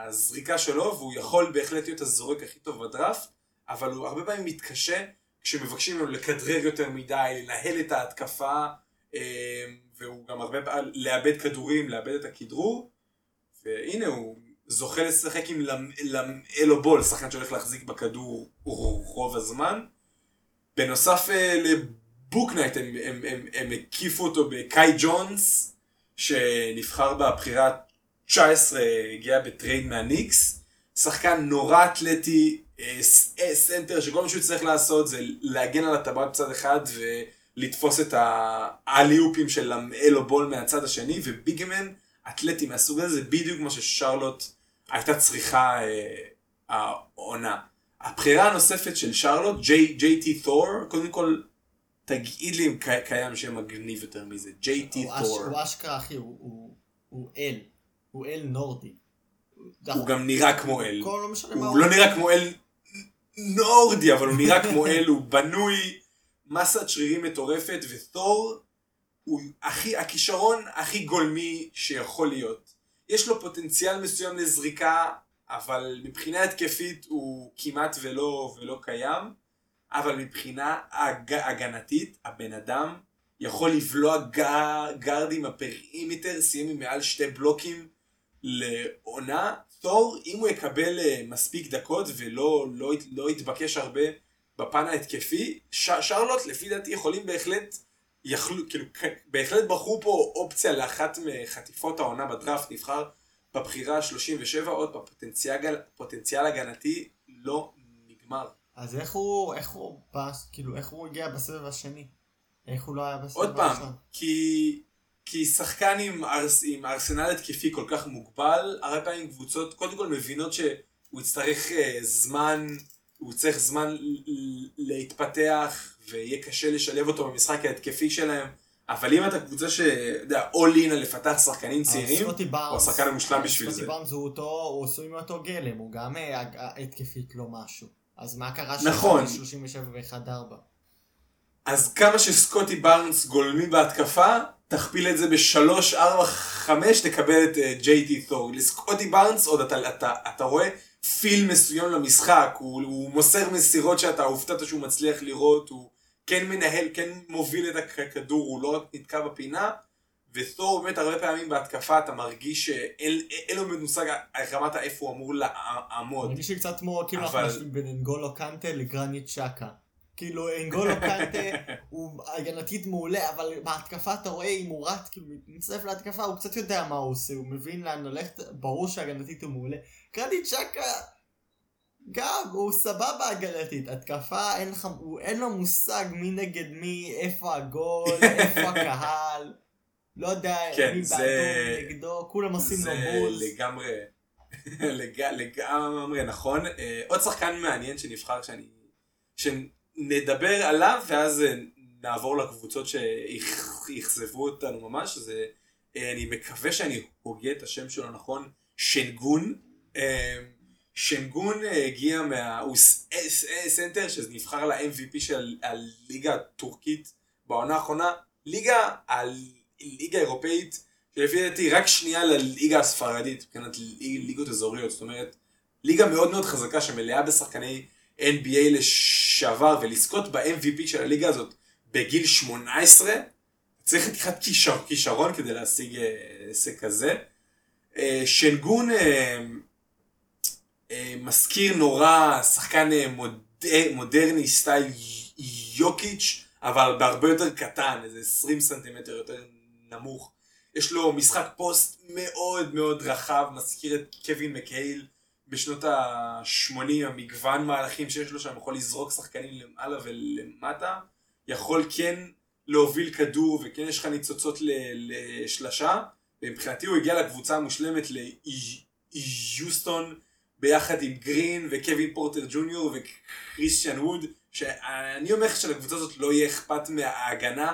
לזריקה שלו, והוא יכול בהחלט להיות הזורק הכי טוב בדראפט, אבל הוא הרבה פעמים מתקשה כשמבקשים ממנו לכדרר יותר מדי, לנהל את ההתקפה, אה, והוא גם הרבה פעמים לאבד כדורים, לאבד את הכדרור, והנה הוא זוכה לשחק עם למאלו בול, שחקן שהולך להחזיק בכדור רוב הזמן. בנוסף אה, לבוקנייט הם, הם, הם, הם הקיפו אותו בקאי ג'ונס, שנבחר בבחירה 19, הגיע ב trade מהניקס. שחקן נורא אתלטי, סנטר, שכל מה שהוא צריך לעשות זה להגן על הטבעת בצד אחד ולתפוס את האליופים של למלו בול מהצד השני, ו big man אתלטי מהסוג הזה, זה בדיוק מה ששרלוט הייתה צריכה אה, העונה. הבחירה הנוספת של שרלוט, ג'יי טי תור, קודם כל, תגיד לי אם קי- קיים שם מגניב יותר מזה, ג'יי טי תור. הוא אשכרה אחי, הוא- אל. הוא אל נורדי. הוא גם נראה כמו אל. לא הוא. לא נראה כמו אל נורדי, אבל הוא נראה כמו אל, הוא בנוי, מסת שרירים מטורפת, ותור הוא הכי, הכישרון הכי גולמי שיכול להיות. יש לו פוטנציאל מסוים לזריקה, אבל מבחינה התקפית הוא כמעט ולא, ולא קיים, אבל מבחינה הג, הגנתית, הבן אדם יכול לבלוע ג- גארדים ה perimeter, סיים עם מעל שתי בלוקים לעונה. תור, אם הוא יקבל אה, מספיק דקות ולא לא, לא יתבקש הרבה בפן ההתקפי, ש- שרלוט לפי דעתי יכולים בהחלט, יכלו, כאילו, בהחלט בחרו פה אופציה לאחת מחטיפות העונה בדראפט, נבחר בבחירה ה-37, עוד פעם, פוטנציאל, פוטנציאל הגנתי לא נגמר. אז איך הוא, איך הוא, כאילו, איך הוא הגיע בסבב השני? איך הוא לא היה בסבב עוד הראשון? פעם, כי, כי שחקן עם, ארס, עם ארסנל התקפי כל כך מוגבל, הרבה פעמים קבוצות קודם כל מבינות שהוא יצטרך אה, זמן, הוא צריך זמן להתפתח, ויהיה קשה לשלב אותו במשחק ההתקפי שלהם. אבל אם אתה קבוצה ש... אתה יודע, all in על לפתח שחקנים אבל צעירים, הוא השחקן המושלם בשביל סקוטי זה. בארנס הוא אותו, הוא עשוי מאותו גלם, הוא גם אה, התקפית לא משהו. אז מה קרה נכון. 37 ו-1-4? אז כמה שסקוטי בארנס גולמים בהתקפה, תכפיל את זה בשלוש, ארבע, חמש, תקבל את אה, ג'יי טי תור. לסקוטי בארנס עוד אתה, אתה, אתה רואה פיל מסוים למשחק, הוא, הוא מוסר מסירות שאתה הופתעת שהוא מצליח לראות, הוא כן מנהל, כן מוביל את הכדור, הוא לא רק נתקע בפינה, ותור באמת הרבה פעמים בהתקפה אתה מרגיש שאין אין לו מושג על רמת איפה הוא אמור לעמוד. מרגיש לי קצת כמו, כאילו אנחנו אבל- משווים בין אנגולו קנטה לגרנית שקה. כאילו אנגולו קנטה הוא הגנתית מעולה, אבל בהתקפה אתה רואה אם הוא רץ, כאילו מצטרף להתקפה, הוא קצת יודע מה הוא עושה, הוא מבין לאן ללכת, ברור שהגנתית הוא מעולה. גרנית שקה, גם, הוא סבבה הגנתית, התקפה, אין, לך, הוא, אין לו מושג מי נגד מי, איפה הגול, איפה הקהל, לא יודע כן, מי זה- בעדו, נגדו, כולם עושים לו זה בוז. לגמרי, לג, לגמרי נכון. אה, עוד שחקן מעניין שנבחר שאני, שנדבר עליו ואז אה, נעבור לקבוצות שאכזבו אותנו ממש, זה, אה, אני מקווה שאני הוגה את השם שלו נכון, שנגון. אה, שנגון הגיע מה... הוא סנטר שנבחר ל-MVP של הליגה הטורקית בעונה האחרונה. ליגה, הליגה האירופאית, שלפי דעתי רק שנייה לליגה הספרדית מבחינת ליג- ליגות אזוריות. זאת אומרת, ליגה מאוד מאוד חזקה שמלאה בשחקני NBA לשעבר, ולזכות ב-MVP של הליגה הזאת בגיל 18, צריך חתיכת כישר, כישרון כדי להשיג אה, הישג כזה. אה, שנגון אה, אה, מזכיר נורא שחקן אה, מוד... מודרני סטייל יוקיץ', אבל בהרבה יותר קטן, איזה 20 סנטימטר יותר נמוך. יש לו משחק פוסט מאוד מאוד רחב, מזכיר את קווין מקהיל בשנות ה-80, המגוון מהלכים שיש לו שם, יכול לזרוק שחקנים למעלה ולמטה, יכול כן להוביל כדור וכן יש לך ניצוצות לשלשה, ומבחינתי הוא הגיע לקבוצה המושלמת ליוסטון ביחד עם גרין וקווין פורטר ג'וניור וכריסטיאן ווד, שאני אומר לך שלקבוצה הזאת לא יהיה אכפת מההגנה,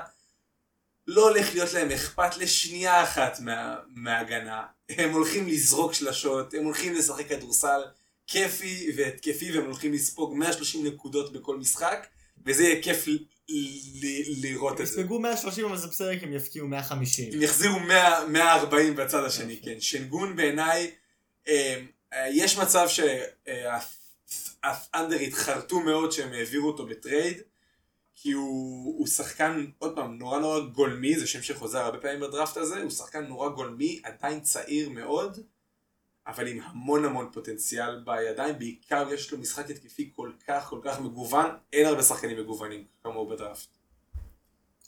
לא הולך להיות להם אכפת לשנייה אחת מה, מההגנה. הם הולכים לזרוק שלשות, הם הולכים לשחק כדורסל כיפי והתקפי, והם הולכים לספוג 130 נקודות בכל משחק, וזה יהיה כיף ל- ל- לראות את זה. יספגו 130 אבל זה בסדר כי הם יפקיעו 150. הם יחזירו 100, 140 בצד השני, כן. שנגון בעיניי, אה, אה, יש מצב שה Thunder התחרטו מאוד שהם העבירו אותו ב trade, כי הוא, הוא שחקן, עוד פעם, נורא נורא גולמי, זה שם שחוזר הרבה פעמים בדראפט הזה, הוא שחקן נורא גולמי, עדיין צעיר מאוד, אבל עם המון המון פוטנציאל בידיים, בעיקר יש לו משחק התקפי כל כך כל כך מגוון, אין הרבה שחקנים מגוונים כמוהו בדראפט.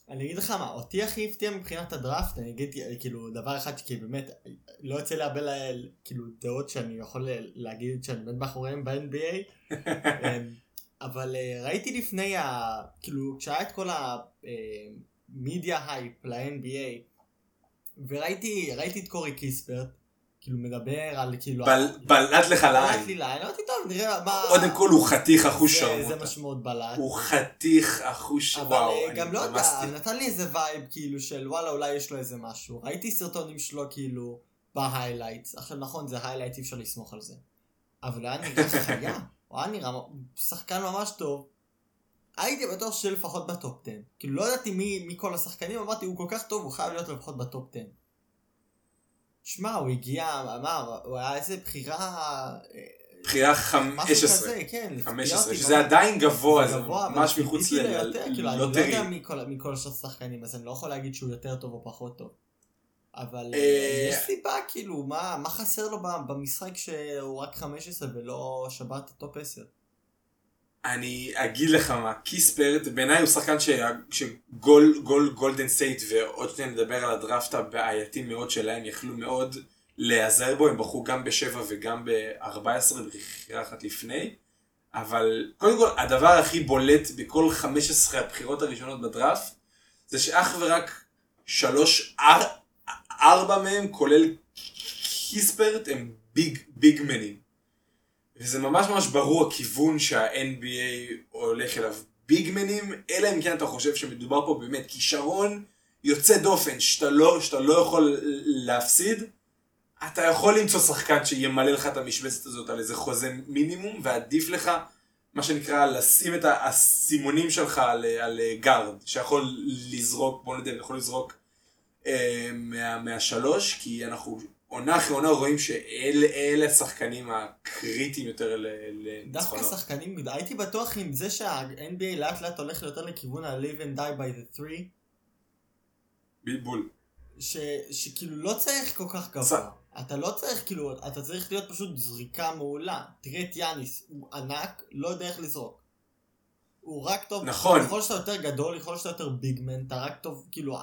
אני אגיד לך מה, אותי הכי הפתיע מבחינת הדראפט, אני אגיד כאילו דבר אחד כי באמת לא יוצא לי הרבה כאילו דעות שאני יכול להגיד שאני בין מאחוריהם ב-NBA, אמ, אבל אה, ראיתי לפני ה... כאילו כשהיה את כל ה media hype ל-NBA, וראיתי ראיתי את קורי קיספרט, כאילו מדבר על כאילו... בל- בלט לך בלט לעין. לי לעין, אמרתי טוב נראה מה... קודם כל הוא חתיך אחוש שרמוטה. זה מה שמאוד בלט. הוא חתיך אחוש, אבל וואו, אה, גם לא יודע. נתן לי איזה vibe כאילו של וואלה אולי יש לו איזה משהו. ראיתי סרטונים שלו כאילו ב highlights. עכשיו נכון זה highlights אי אפשר לסמוך על זה. אבל היה נראה חיה. הוא היה נראה שחקן ממש טוב. הייתי בטוח שלפחות ב top 10. כאילו לא ידעתי מי מכל השחקנים אמרתי הוא כל כך טוב הוא חייב להיות לפחות ב top 10. שמע, הוא הגיע, אמר, הוא היה איזה בחירה... אה, בחירה משהו 15. כזה, כן. הפתיע 15, אותי, שזה. עדיין גבוה, זה ממש מחוץ ציפיתי ל... ליותר, כאילו, אני לא יודע. מכל- השחקנים, אז אני לא יכול להגיד שהוא יותר טוב או פחות טוב. אבל אה, אה, יש סיבה, כאילו, מה מה חסר לו במשחק שהוא רק 15 ולא שבר את ה top 10? אני אגיד לך מה, קיספרט בעיניי הוא שחקן ש- שגול גול גולדן סטייט ועוד שניה נדבר על הדראפט הבעייתי מאוד שלהם יכלו מאוד להיעזר בו, הם בחרו גם בשבע וגם ב-14 בבחירה אחת לפני, אבל קודם כל הדבר הכי בולט בכל 15 הבחירות הראשונות בדראפט זה שאך ורק שלוש, אר, ארבע מהם כולל קיספרט הם ביג ביג מנים. וזה ממש ממש ברור הכיוון שה-NBA הולך אליו. ביגמנים, אלא אם כן אתה חושב שמדובר פה באמת כישרון יוצא דופן, שאתה לא, שאתה לא יכול להפסיד, אתה יכול למצוא שחקן שימלא לך את המשבצת הזאת על איזה חוזה מינימום, ועדיף לך, מה שנקרא, לשים את האסימונים שלך על, על גארד, שיכול לזרוק, בוא נדע, יכול לזרוק מה, מהשלוש, כי אנחנו עונה אחרי עונה רואים שאלה השחקנים הקריטיים יותר ל- דווקא. שחקנים, הייתי בטוח עם זה שה-NBA לאט לאט הולך יותר לכיוון ה-live and die by the three, בלבול. ש, שכאילו לא צריך כל כך גבוה. אתה לא צריך, כאילו, אתה צריך להיות פשוט זריקה מעולה. תראה את יאניס, הוא ענק, לא יודע איך לזרוק. הוא רק טוב, נכון. ככל שאתה יותר גדול, ככל שאתה יותר ביגמן, אתה רק טוב, כאילו,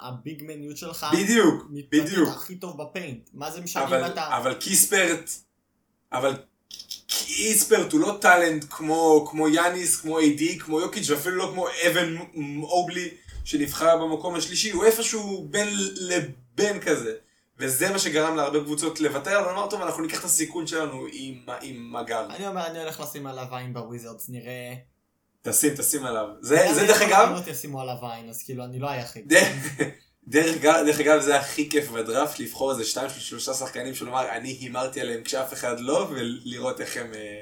הביגמניות שלך בדיוק, בדיוק. הכי טוב בפיינט. מה זה משנה אם אתה... אבל קיספרט, אבל קיספרט הוא לא טאלנט כמו, כמו יאניס, כמו איי-די, כמו יוקיץ' ואפילו לא כמו אבן אובלי שנבחר במקום השלישי, הוא איפשהו בין לבין כזה. וזה מה שגרם להרבה קבוצות לוותר, אבל אמר טוב, אנחנו ניקח את הסיכון שלנו עם, עם מגר. אני אומר, אני הולך לשים עליו עין בוויזרדס, נראה... תשים, תשים עליו. זה, זה דרך לא אגב, יכול ישימו עליו עין, אז כאילו, אני לא היחיד. דרך, אגב- זה הכי כיף בדראפט לבחור איזה שתיים שלושה שחקנים שלומר אני הימרתי עליהם כשאף אחד לא ולראות איך הם אה,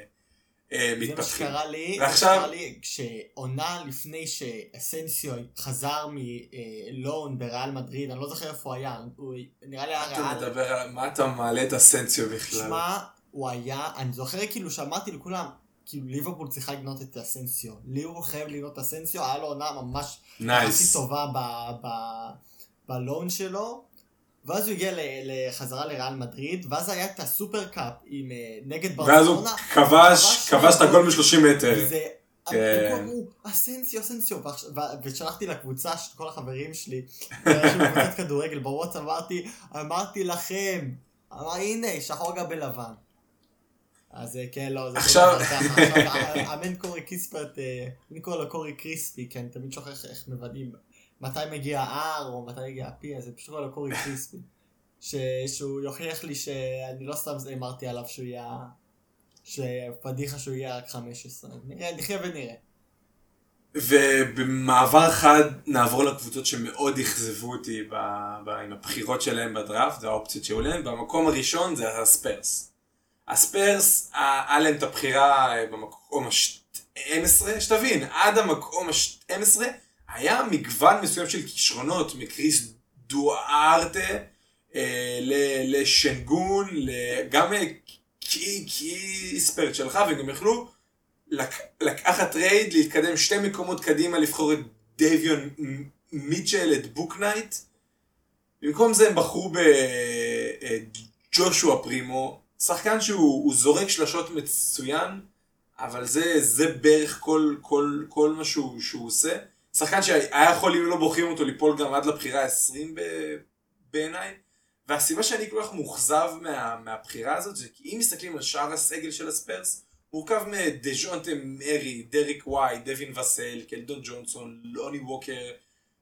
אה, זה מה מתפתחים. שקרה לי, ועכשיו- לי כשעונה לפני שאסנסיו חזר מ loan בריאל מדריד, אני לא זוכר איפה הוא היה, הוא נראה לי היה אתה ריאל. מדבר על מה אתה מעלה את אסנסיו בכלל. שמע, הוא היה, אני זוכר כאילו שאמרתי לכולם, כאילו ליברפול צריכה לקנות את אסנסיו. ליברפול חייב לקנות את אסנסיו, היה לו עונה ממש nice. טובה ב loan שלו. ואז הוא הגיע לחזרה לריאל מדריד, ואז היה את ה Super Cup עם, אה, נגד ואז הוא. כבש, כבש את הגול מ-30 מטר. וזה... כן. אמרו, אסנסיו, אסנסיו, ושלחתי לקבוצה של כל החברים שלי, של קבוצת כדורגל בוואטס, אמרתי, אמרתי לכם, אמר הנה, שחור גם בלבן. אז אה, כן, לא, זה עכשיו- לא ככה. עכשיו, אמן קורי קיספרט, אה, אני קורא לו קורי קריספי, כי אני תמיד שוכח איך מוודאים מתי מגיע ה-R או מתי מגיע ה-P, אז אני פשוט קורא לו קורי קריספי. שהוא יוכיח לי שאני לא סתם אמרתי עליו שהוא יהיה... שפדיחה שהוא יהיה רק 15. נראה, נחיה ונראה. ובמעבר חד נעבור לקבוצות שמאוד אכזבו אותי ב, ב, עם הבחירות שלהם בדראפט והאופציות שהיו להם. במקום הראשון זה הספרס. הספרס, היה להם את הבחירה אה, במקום ה-12, שתבין, עד המקום ה-12 היה מגוון מסוים של כישרונות, מקריס דוארטה, אה, לשנגון, גם אה, קי- קיספרט שלך, וגם יכלו לק- לקחת trade, להתקדם שתי מקומות קדימה, לבחור את מ- מיטשל, את בוקנייט. במקום זה הם בחרו בג'ושוע פרימו, שחקן שהוא הוא זורק שלשות מצוין, אבל זה, זה בערך כל, כל, כל מה שהוא, שהוא עושה. שחקן שהיה יכול, אם לא בוחרים אותו, ליפול גם עד לבחירה ה-20 בעיניי. והסיבה שאני כל כך מאוכזב מה, מהבחירה הזאת, זה כי אם מסתכלים על שאר הסגל של הספרס, מורכב מדז'ונטה מרי, דריק וואי, דווין וסל, קלדון ג'ונסון, לוני ווקר,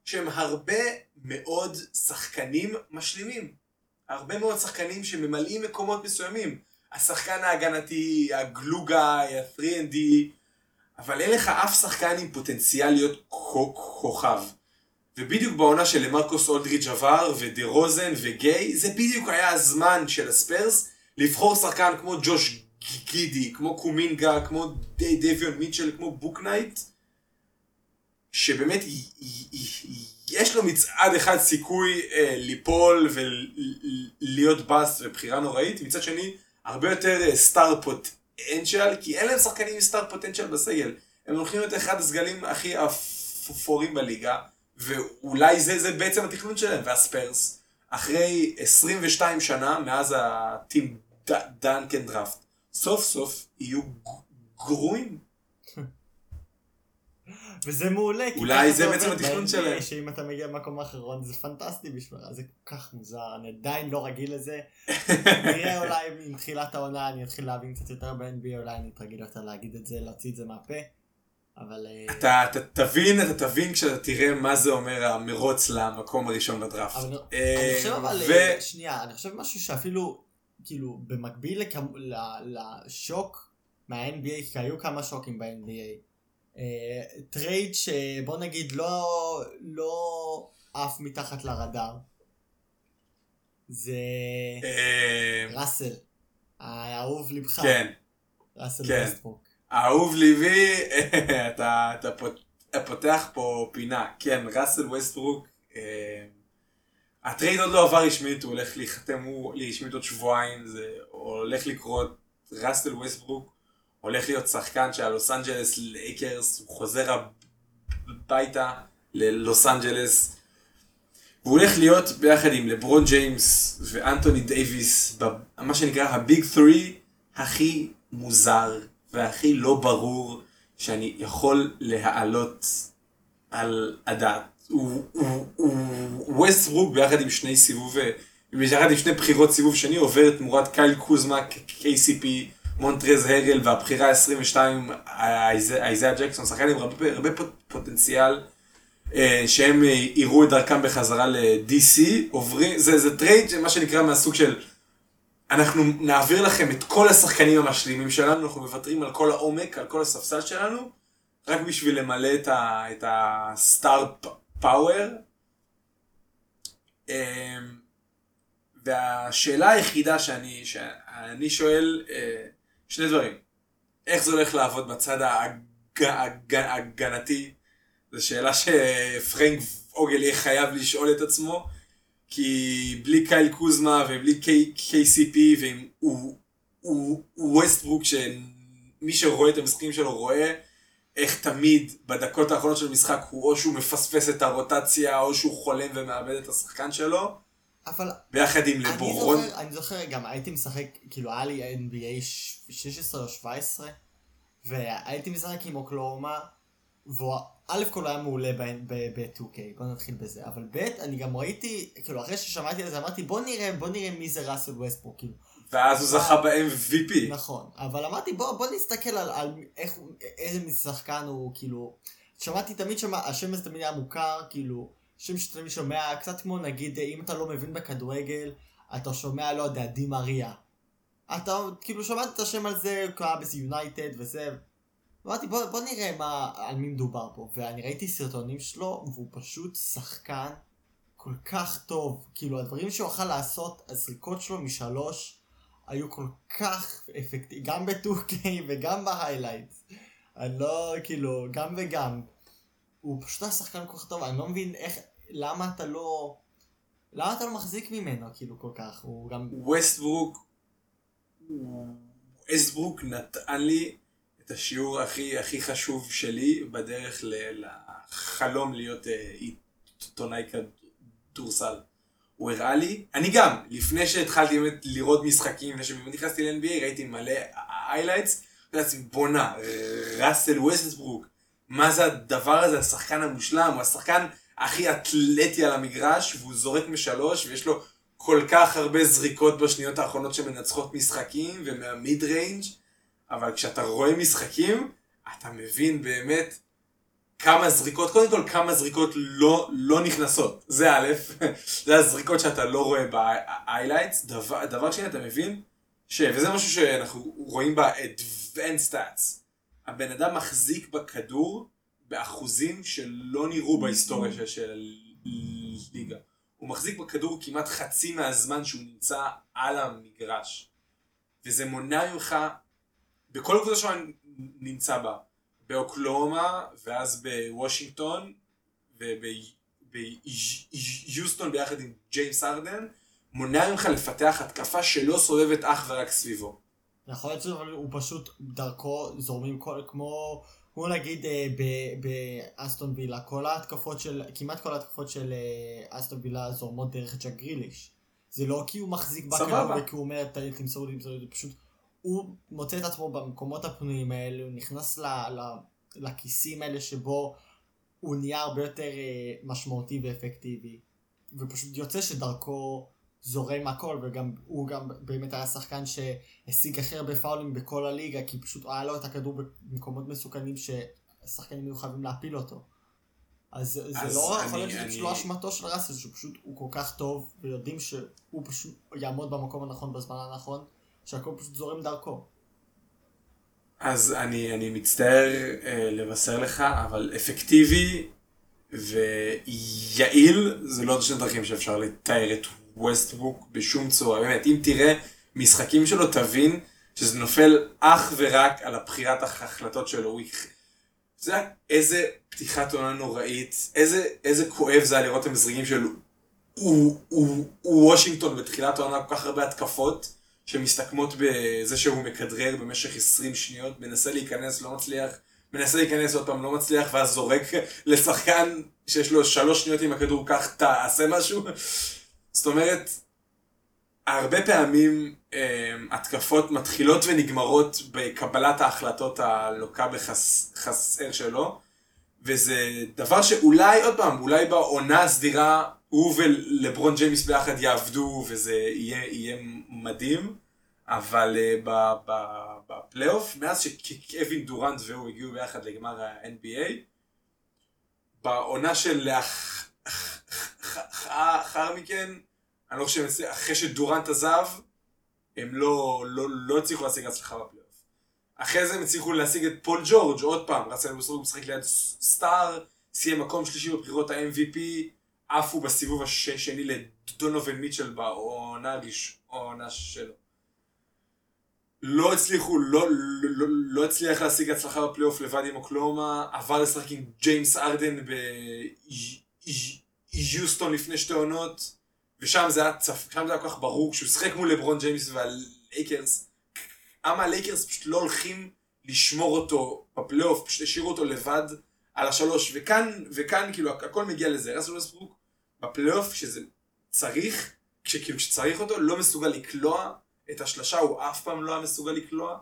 שהם הרבה מאוד שחקנים משלימים. הרבה מאוד שחקנים שממלאים מקומות מסוימים. השחקן ההגנתי, הגלוגאי, ה-3&D, אבל אין לך אף שחקן עם פוטנציאל להיות כוכב. ובדיוק בעונה של למרקוס אולדריץ' עבר, ודה רוזן וגיי, זה בדיוק היה הזמן של הספרס לבחור שחקן כמו ג'וש גידי, כמו קומינגה, כמו די מיטשל, כמו בוקנייט, שבאמת יש לו מצד אחד סיכוי אה, ליפול ולהיות באסט ובחירה נוראית, מצד שני הרבה יותר סטאר פוטנציאל, כי אין להם שחקנים עם סטאר פוטנציאל בסגל. הם הולכים להיות אחד הסגלים הכי אפורים בליגה, ואולי זה, זה בעצם התכנון שלהם, והספיירס, אחרי 22 שנה מאז הטים דנקן דראפט, סוף סוף יהיו גרועים. וזה מעולה. אולי זה בעצם התכנון שלהם. שאם אתה מגיע למקום האחרון זה פנטסטי בשבילך, זה כל כך מוזר, אני עדיין לא רגיל לזה. נראה אולי עם תחילת העונה אני אתחיל להבין קצת יותר ב-NBA, אולי אני אתרגל יותר להגיד את זה, להוציא את זה מהפה. אבל אה, אתה, אתה תבין, אתה תבין כשאתה תראה מה זה אומר המרוץ למקום הראשון בדראפט. אבל אני- אה, אני חושב אבל, ו- אה, שנייה, אני חושב משהו שאפילו, כאילו, במקביל לכמ- ל- לשוק מה-NBA, כי היו כמה שוקים ב-NBA, trade שבוא נגיד לא, לא עף מתחת לרדאר, זה אה, ראסל, האהוב לבך, כן, ראסל כן. ווסטברוק. אהוב ליבי, אתה, אתה פות- אתה פותח פה פינה. כן, ראסל ווסטברוק, אה, ה trade עוד לא עבר רשמית, הוא הולך להיחתם הוא רשמית עוד שבועיים, זה הולך לקרות, ראסל ווסטברוק הולך להיות שחקן של הלוס אנג'לס לייקרס, הוא חוזר הביתה ללוס אנג'לס. והוא הולך להיות ביחד עם לברון ג'יימס ואנטוני דייוויס, מה שנקרא ה big 3 הכי מוזר והכי לא ברור שאני יכול להעלות על הדעת. הוא- ווסטברוק ביחד עם שני סיבוב, ביחד עם שני בחירות סיבוב שני עובר תמורת קייל קוזמה, KCP, מונטרז הרל והבחירה ה-22 אייזאה ג'קסון, שחקן עם הרבה, הרבה פוט- פוטנציאל. אה, שהם אה, יראו את דרכם בחזרה ל-DC, עוברים, זה, זה trade מה שנקרא מהסוג של אנחנו נעביר לכם את כל השחקנים המשלימים שלנו, אנחנו מוותרים על כל העומק, על כל הספסל שלנו, רק בשביל למלא את, ה, את ה star power. אה, והשאלה היחידה שאני, שאני שואל, שני דברים. איך זה הולך לעבוד בצד ההג- ההג- ההגנתי? זו שאלה שפרנק אוגל יהיה חייב לשאול את עצמו, כי בלי קייל קוזמה ובלי KCP ועם הוא ווסטברוק, שמי שרואה את המשחקים שלו רואה איך תמיד בדקות האחרונות של המשחק הוא או שהוא מפספס את הרוטציה או שהוא חולם ומאבד את השחקן שלו, אבל ביחד עם אני לברון. זוכר, אני זוכר גם הייתי משחק, כאילו היה לי NBA ש- 16 או 17, והייתי משחק עם אוקלאומה, והוא א' כל היה מעולה ב-2K, בוא נתחיל בזה, אבל ב' אני גם ראיתי, כאילו אחרי ששמעתי על זה אמרתי בוא נראה, בוא נראה מי זה ראסל ווסטבורק, כאילו. ואז הוא זכה ב-MVP. נכון, אבל אמרתי בוא, בוא נסתכל על, על איך, איזה שחקן הוא, כאילו, שמעתי תמיד שמה, השם הזה תמיד היה מוכר, כאילו, שם שתמיד שומע, קצת כמו נגיד, אם אתה לא מבין בכדורגל, אתה שומע, לא יודע, די מריה. אתה כאילו שמעת את השם על זה, הוא קרה ביונייטד וזה. אמרתי בוא, בוא נראה מה, על מי מדובר פה, ואני ראיתי סרטונים שלו, והוא פשוט שחקן כל כך טוב, כאילו הדברים שהוא יכול לעשות, הזריקות שלו משלוש, היו כל כך אפקטיביים, גם ב-2K וגם בהיילייט. אני לא, כאילו, גם וגם. הוא פשוט היה שחקן כל כך טוב, אני לא מבין איך, למה אתה לא, למה אתה לא מחזיק ממנו, כאילו, כל כך, הוא גם, ווסטברוק, ווסטברוק נתן לי את השיעור הכי הכי חשוב שלי בדרך ל- לחלום להיות אה, עיתונאי כדורסל. הוא הראה לי, אני גם, לפני שהתחלתי באמת לראות משחקים, לפני שבאמת נכנסתי ל-NBA, ראיתי מלא highlights, לעצמי בואנה, ראסל ווסטברוק, מה זה הדבר הזה, השחקן המושלם, הוא השחקן הכי אתלטי על המגרש, והוא זורק משלוש, ויש לו כל כך הרבה זריקות בשניות האחרונות שמנצחות משחקים, ומה mid range, אבל כשאתה רואה משחקים, אתה מבין באמת כמה זריקות, קודם כל כמה זריקות לא, לא נכנסות, זה א', זה הזריקות שאתה לא רואה ב-highlights, דבר, דבר שני אתה מבין, ש... וזה משהו שאנחנו רואים ב-advanced stats, הבן אדם מחזיק בכדור באחוזים שלא נראו בהיסטוריה של, של הליגה. הוא מחזיק בכדור כמעט חצי מהזמן שהוא נמצא על המגרש. וזה מונע ממך, בכל קבוצה שהוא נמצא בה, באוקלאומה, ואז בוושינגטון, וביוסטון ביחד עם ג'יימס ארדן, מונע ממך לפתח התקפה שלא סובבת אך ורק סביבו. יכול להיות שהוא פשוט דרכו זורמים כל, כמו, כמו נגיד אה, באסטון וילה, כל ההתקפות של, כמעט כל ההתקפות של אה, אסטון וילה זורמות דרך ג'ק גריליש. זה לא כי הוא מחזיק בכדור. וכי הוא אומר "ת- תמסור לי, תמסור לי, פשוט, הוא מוצא את עצמו במקומות הפנויים האלה, הוא נכנס ל, ל, לכיסים האלה שבו הוא נהיה הרבה יותר אה, משמעותי ואפקטיבי. ופשוט יוצא שדרכו זורם הכל, וגם הוא גם באמת היה שחקן שהשיג הכי הרבה פאולים בכל הליגה, כי פשוט היה לו את הכדור במקומות מסוכנים ששחקנים היו חייבים להפיל אותו. אז זה זה אז לא אני- יכול להיות שזה אני- פשוט לא אשמתו של ראסל, שהוא פשוט, הוא כל כך טוב, ויודעים שהוא פשוט יעמוד במקום הנכון בזמן הנכון, שהכל פשוט זורם דרכו. אז אני, אני מצטער אה, לבשר לך, אבל אפקטיבי ויעיל זה לא שני דרכים שאפשר לתאר את ווסטבוק בשום צורה. באמת, אם תראה משחקים שלו, תבין שזה נופל אך ורק על הבחירת ההחלטות שלו. הוא... זה היה איזה פתיחת עונה נוראית, איזה, איזה כואב זה היה לראות את המזרגים של וושינגטון בתחילת העונה כל כך הרבה התקפות שמסתכמות בזה שהוא מכדרר במשך 20 שניות, מנסה להיכנס, לא מצליח, מנסה להיכנס עוד פעם, לא מצליח, ואז זורק לשחקן שיש לו שלוש שניות עם הכדור, קח, תעשה משהו. זאת אומרת, הרבה פעמים אה, התקפות מתחילות ונגמרות בקבלת ההחלטות הלוקה בחסר שלו, וזה דבר שאולי, עוד פעם, אולי בעונה הסדירה הוא ולברון ג'יימיס ביחד יעבדו וזה יהיה, יהיה מדהים, אבל uh, בפלייאוף, מאז שקווין דורנט והוא הגיעו ביחד לגמר ה-NBA, בעונה של לאחר מכן, אני לא חושב, אחרי שדורנט עזב, הם לא, לא, לא הצליחו להשיג הצלחה בפלייאוף. אחרי זה הם הצליחו להשיג את פול ג'ורג' עוד פעם, ראסל ווסטברוק משחק ליד star, סיים מקום שלישי בבחירות ה-MVP, עפו בסיבוב השני לדונובן מיטשל בעונה הראשונה שלו. לא הצליחו, לא, לא, לא, הצליח להשיג הצלחה בפלייאוף לבד עם אוקלהומה, עבר לשחק עם ג'יימס הארדן ביוסטון לפני שתי עונות, ושם זה היה צפ... שם זה היה כל כך ברור, כשהוא שיחק מול לברון ג'יימס והלייקרס, למה הלייקרס פשוט לא הולכים לשמור אותו בפלייאוף, פשוט השאירו אותו לבד על השלוש, וכאן, וכאן כאילו הכל מגיע לזה, ראסל ווסטברוק בפלייאוף, כשזה צריך, כשכאילו כשצריך אותו, לא מסוגל לקלוע את השלשה, הוא אף פעם לא היה מסוגל לקלוע,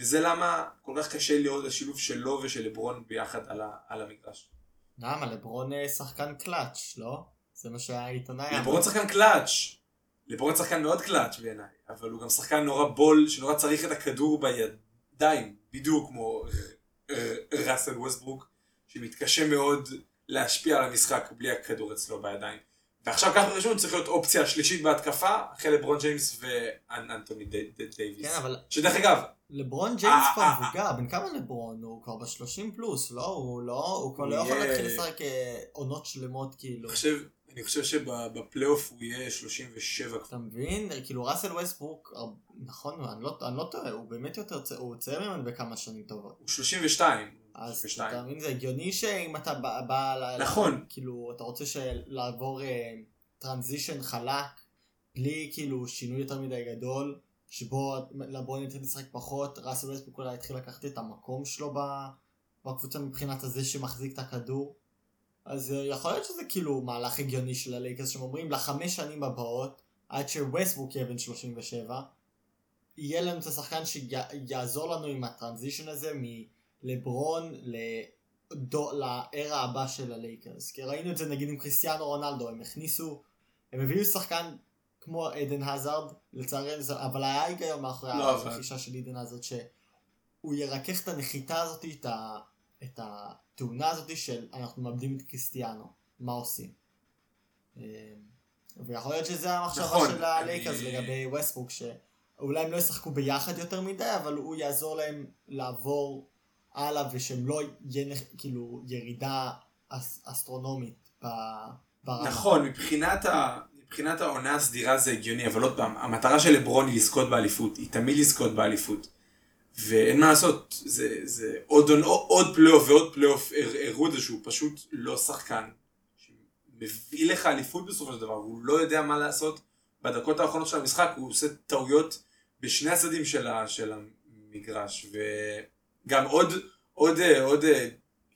וזה למה כל כך קשה לראות את השילוב שלו ושל לברון ביחד על, ה, על המגרש. למה? לברון אה, שחקן קלאץ', לא? זה מה שהעיתונאי. לברון שחקן קלאץ', לברון שחקן מאוד קלאץ' בעיניי, אבל הוא גם שחקן נורא ball, שנורא צריך את הכדור בידיים, בדיוק כמו ראסל ווסטברוק, שמתקשה מאוד להשפיע על המשחק בלי הכדור אצלו בידיים. ועכשיו ככה ראסל צריך להיות אופציה שלישית בהתקפה, אחרי לברון ג'יימס ואנטוני דייוויס. כן, אבל שדרך אגב, לברון אה, ג'יימס כבר אה, מבוגר, בן כמה לברון? הוא כבר ב-30 פלוס, לא? הוא לא, הוא כבר לא יכול להתחיל לשחק אה, עונות שלמות, כאילו. אני חושב, שבפלייאוף הוא יהיה 37 כבר. אתה מבין? כאילו ראסל ווסטברוק, הר- נכון, אני לא, אני לא טועה, הוא באמת יותר צעיר, הוא צעיר ממנו בכמה שנים טובות. הוא 32. אז 32. אתה מבין, זה הגיוני שאם אתה בא, בא נכון. כאילו, אתה רוצה לעבור transition חלק, בלי כאילו שינוי יותר מדי גדול, שבו לברון יתחיל לשחק פחות, ראסל ווסטברוק אולי יתחיל לקחת את המקום שלו בקבוצה מבחינת הזה שמחזיק את הכדור. אז אה, יכול להיות שזה כאילו מהלך הגיוני של הלייקרס שהם אומרים לחמש שנים הבאות, עד שווסטברוק יהיה בן 37, יהיה לנו את השחקן שיעזור לנו עם הטרנזישן הזה מלברון לדו- לארה הבא של הלייקרס. כי ראינו את זה נגיד עם קריסטיאנו רונלדו, הם הכניסו, הם הביאו שחקן כמו עדן הזארד, לצערנו, זה- אבל היה היגיון מאחורי לא, אבל- הרכישה של עדן הזארד, שהוא ירכך את הנחיתה הזאת, את, ה, את התאונה הזאת של אנחנו מאבדים את קריסטיאנו, מה עושים? אה, ויכול להיות שזה המחשבה נכון, של הלייקרס אני- לגבי ווסטברוק, שאולי הם לא ישחקו ביחד יותר מדי, אבל הוא יעזור להם לעבור הלאה, ושהם לא יהיה כאילו ירידה אס, אסטרונומית ברמה. נכון, מבחינת, ה... מבחינת העונה הסדירה זה הגיוני, אבל עוד פעם, המטרה של לברון היא לזכות באליפות, היא תמיד לזכות באליפות. ואין מה לעשות, זה, זה עוד, עוד, עוד פלייאוף ועוד פלייאוף הר- הראו את זה שהוא פשוט לא שחקן. מביא לך אליפות בסופו של דבר, הוא לא יודע מה לעשות בדקות האחרונות של המשחק, הוא עושה טעויות בשני הצדדים של, של המגרש, וגם עוד, עוד, עוד,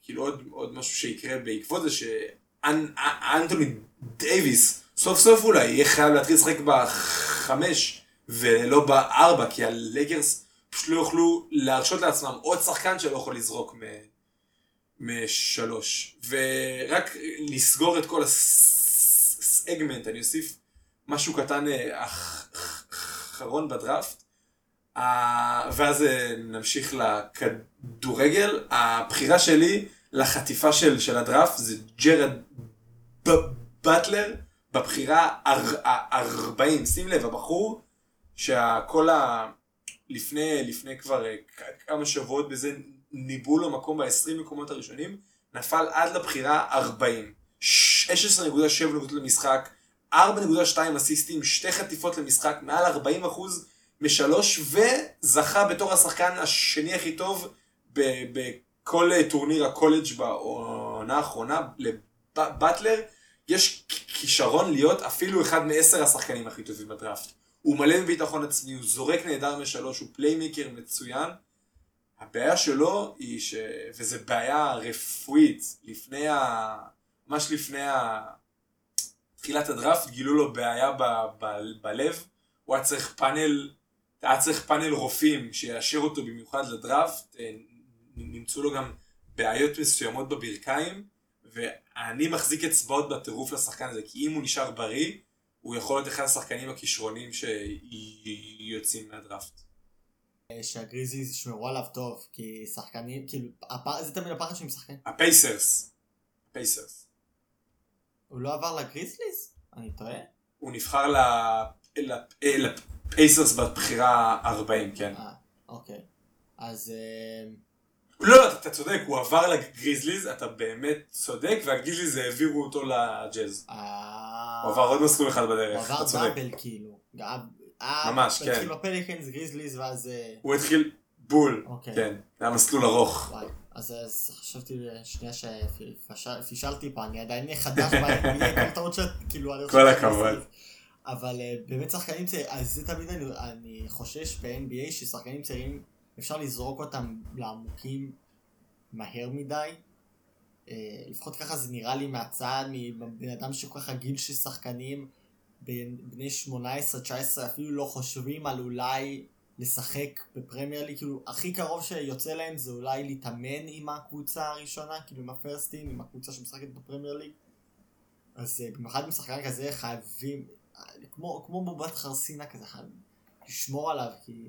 כאילו עוד, עוד משהו שיקרה בעקבות זה שאנטוני דייוויס סוף סוף אולי יהיה חייב להתחיל לשחק בחמש ולא בארבע, כי הליגרס פשוט לא יוכלו להרשות לעצמם עוד שחקן שלא יכול לזרוק מ- משלוש. ורק לסגור את כל הסגמנט, אני אוסיף משהו קטן אה, אח- אח- אחרון בדראפט. ואז אה, נמשיך לכדורגל. הבחירה שלי לחטיפה של, של הדראפט זה ג'רד באטלר בבחירה אר- ה-40. שים לב, הבחור שכל ה... לפני, לפני כבר אה, כמה שבועות בזה ניבאו לו מקום ב-20 מקומות הראשונים, נפל עד לבחירה 40. 16.7 נקודות למשחק, 4.2 אסיסטים, שתי חטיפות למשחק, מעל 40 אחוז משלוש, וזכה בתור השחקן השני הכי טוב בכל אה, טורניר הקולג' בעונה האחרונה לבטלר. יש כישרון להיות אפילו אחד מעשר השחקנים הכי טובים בדראפט. הוא מלא בביטחון עצמי, הוא זורק נהדר משלוש, הוא פליימקר מצוין. הבעיה שלו היא ש... וזו בעיה רפואית, לפני ה... ממש לפני ה... תחילת הדראפט גילו לו בעיה ב... ב... בלב, הוא היה צריך פאנל, היה צריך פאנל רופאים שיאשר אותו במיוחד לדראפט, אה, נמצאו לו גם בעיות מסוימות בברכיים, ואני מחזיק אצבעות בטירוף לשחקן הזה, כי אם הוא נשאר בריא, הוא יכול להיות אחד השחקנים הכישרוניים שיוצאים מהדראפט. שהגריזליז ישמרו עליו טוב, כי שחקנים, כאילו, הפ- זה תמיד הפחד שלי עם. הפייסרס. הפייסרס. הוא לא עבר לגריזליז? אני טועה? הוא נבחר ל... ל- אה, לפייסרס בבחירה 40, כן. אה, אוקיי. אז... אה, לא, אתה צודק, הוא עבר לגריזליז, אתה באמת צודק, והגריזליז העבירו אותו לג'אז. אה, הוא עבר עוד מסלול אחד הוא בדרך, אתה עבר צודק. double כאילו. גם- אה, ממש, כן. התחיל בפליקנס, גריזליז, ואז... אה, הוא התחיל בול, אוקיי. כן, זה היה מסלול ארוך. אז, חשבתי שנייה שפישלתי פה, אני עדיין חדש ב-NBA, כל טעות שאת, כאילו, כל הכבוד. אבל אה, באמת שחקנים צעירים, אז זה תמיד אני חושש ב-NBA ששחקנים צעירים, אפשר לזרוק אותם לעמוקים מהר מדי. אה, לפחות ככה זה נראה לי מהצד, מבן אדם שכל כך רגיל ששחקנים בין- בני 18-19 אפילו לא חושבים על אולי לשחק בפרמייר ליג, כאילו הכי קרוב שיוצא להם זה אולי להתאמן עם הקבוצה הראשונה, כאילו עם הפרסטים, עם הקבוצה שמשחקת בפרמייר ליג. אז אה, במיוחד עם שחקן כזה חייבים, אה, כמו, כמו בובת חרסינה כזה, חייב לשמור עליו, כי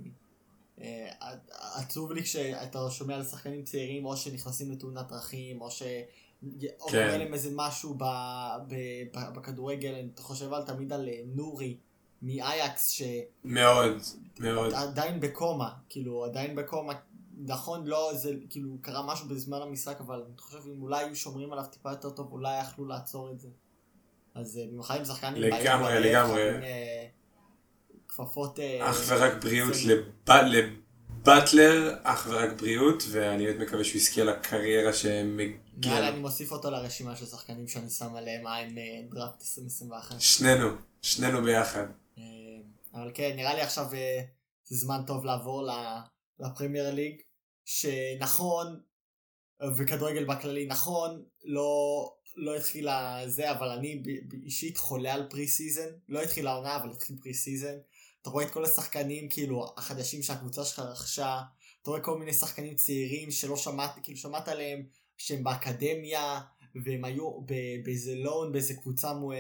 עצוב לי כשאתה שומע על שחקנים צעירים או שנכנסים לתאונת דרכים, או ש... או כן. קורה להם איזה משהו ב, ב, ב, בכדורגל, אני חושב על תמיד על אה, נורי מאייקס, מאוד, מאוד. שעדיין בקומה, כאילו עדיין בקומה, נכון לא, זה כאילו קרה משהו בזמן המשחק, אבל אני חושב אם אולי היו שומרים עליו טיפה יותר טוב, אולי יכלו לעצור את זה. אז אה, במיוחד עם שחקנים לגמרי, לגמרי. אה, כפפות... אה, אך ורק בריאות לבטלר, אך ורק בריאות, ואני באמת מקווה שהוא יזכה לקריירה שמגיע לו. אני מוסיף אותו לרשימה של שחקנים שאני שם עליהם עין אה, דראפט 2021. שנינו, שנינו ביחד. אה, אבל כן, נראה לי עכשיו אה, זה זמן טוב לעבור לפרמייר ליג, שנכון, אה, וכדורגל בכללי, נכון, לא, לא התחילה זה, אבל אני אישית חולה על pre-season, לא התחילה העונה, אבל התחיל pre-season. אתה רואה את כל השחקנים, כאילו, החדשים שהקבוצה שלך רכשה, אתה רואה כל מיני שחקנים צעירים שלא שמעת, כאילו, שמעת עליהם שהם באקדמיה, והם היו באיזה לון, באיזה קבוצה, מו- אה,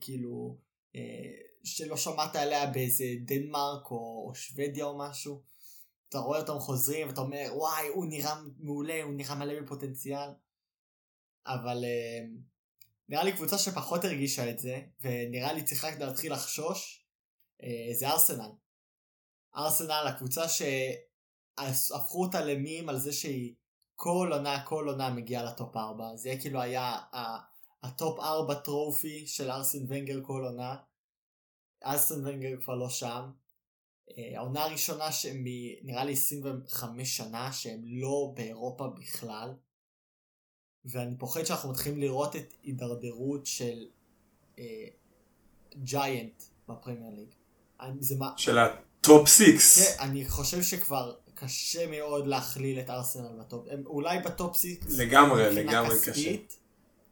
כאילו, אה, שלא שמעת עליה באיזה דנמרק או, או שוודיה או משהו. אתה רואה אותם חוזרים ואתה אומר וואי הוא נראה מעולה הוא נראה מלא בפוטנציאל. אבל אה, נראה לי קבוצה שפחות הרגישה את זה ונראה לי צריכה להתחיל לחשוש זה ארסנל. ארסנל הקבוצה שהפכו אותה למים על זה שהיא כל עונה כל עונה מגיעה ל top 4 זה כאילו היה ה top 4 trophy של ארסן ונגר כל עונה. ארסן ונגר כבר לא שם. אה, העונה הראשונה שהם נראה לי 25 שנה שהם לא באירופה בכלל. ואני פוחד שאנחנו מתחילים לראות את הידרדרות של אה, giant בפרמייר ליג. זה מה... של ה top six. כן, אני חושב שכבר קשה מאוד להכליל את ארסנל ב top. הם אולי ב top six. לגמרי, לגמרי כספית,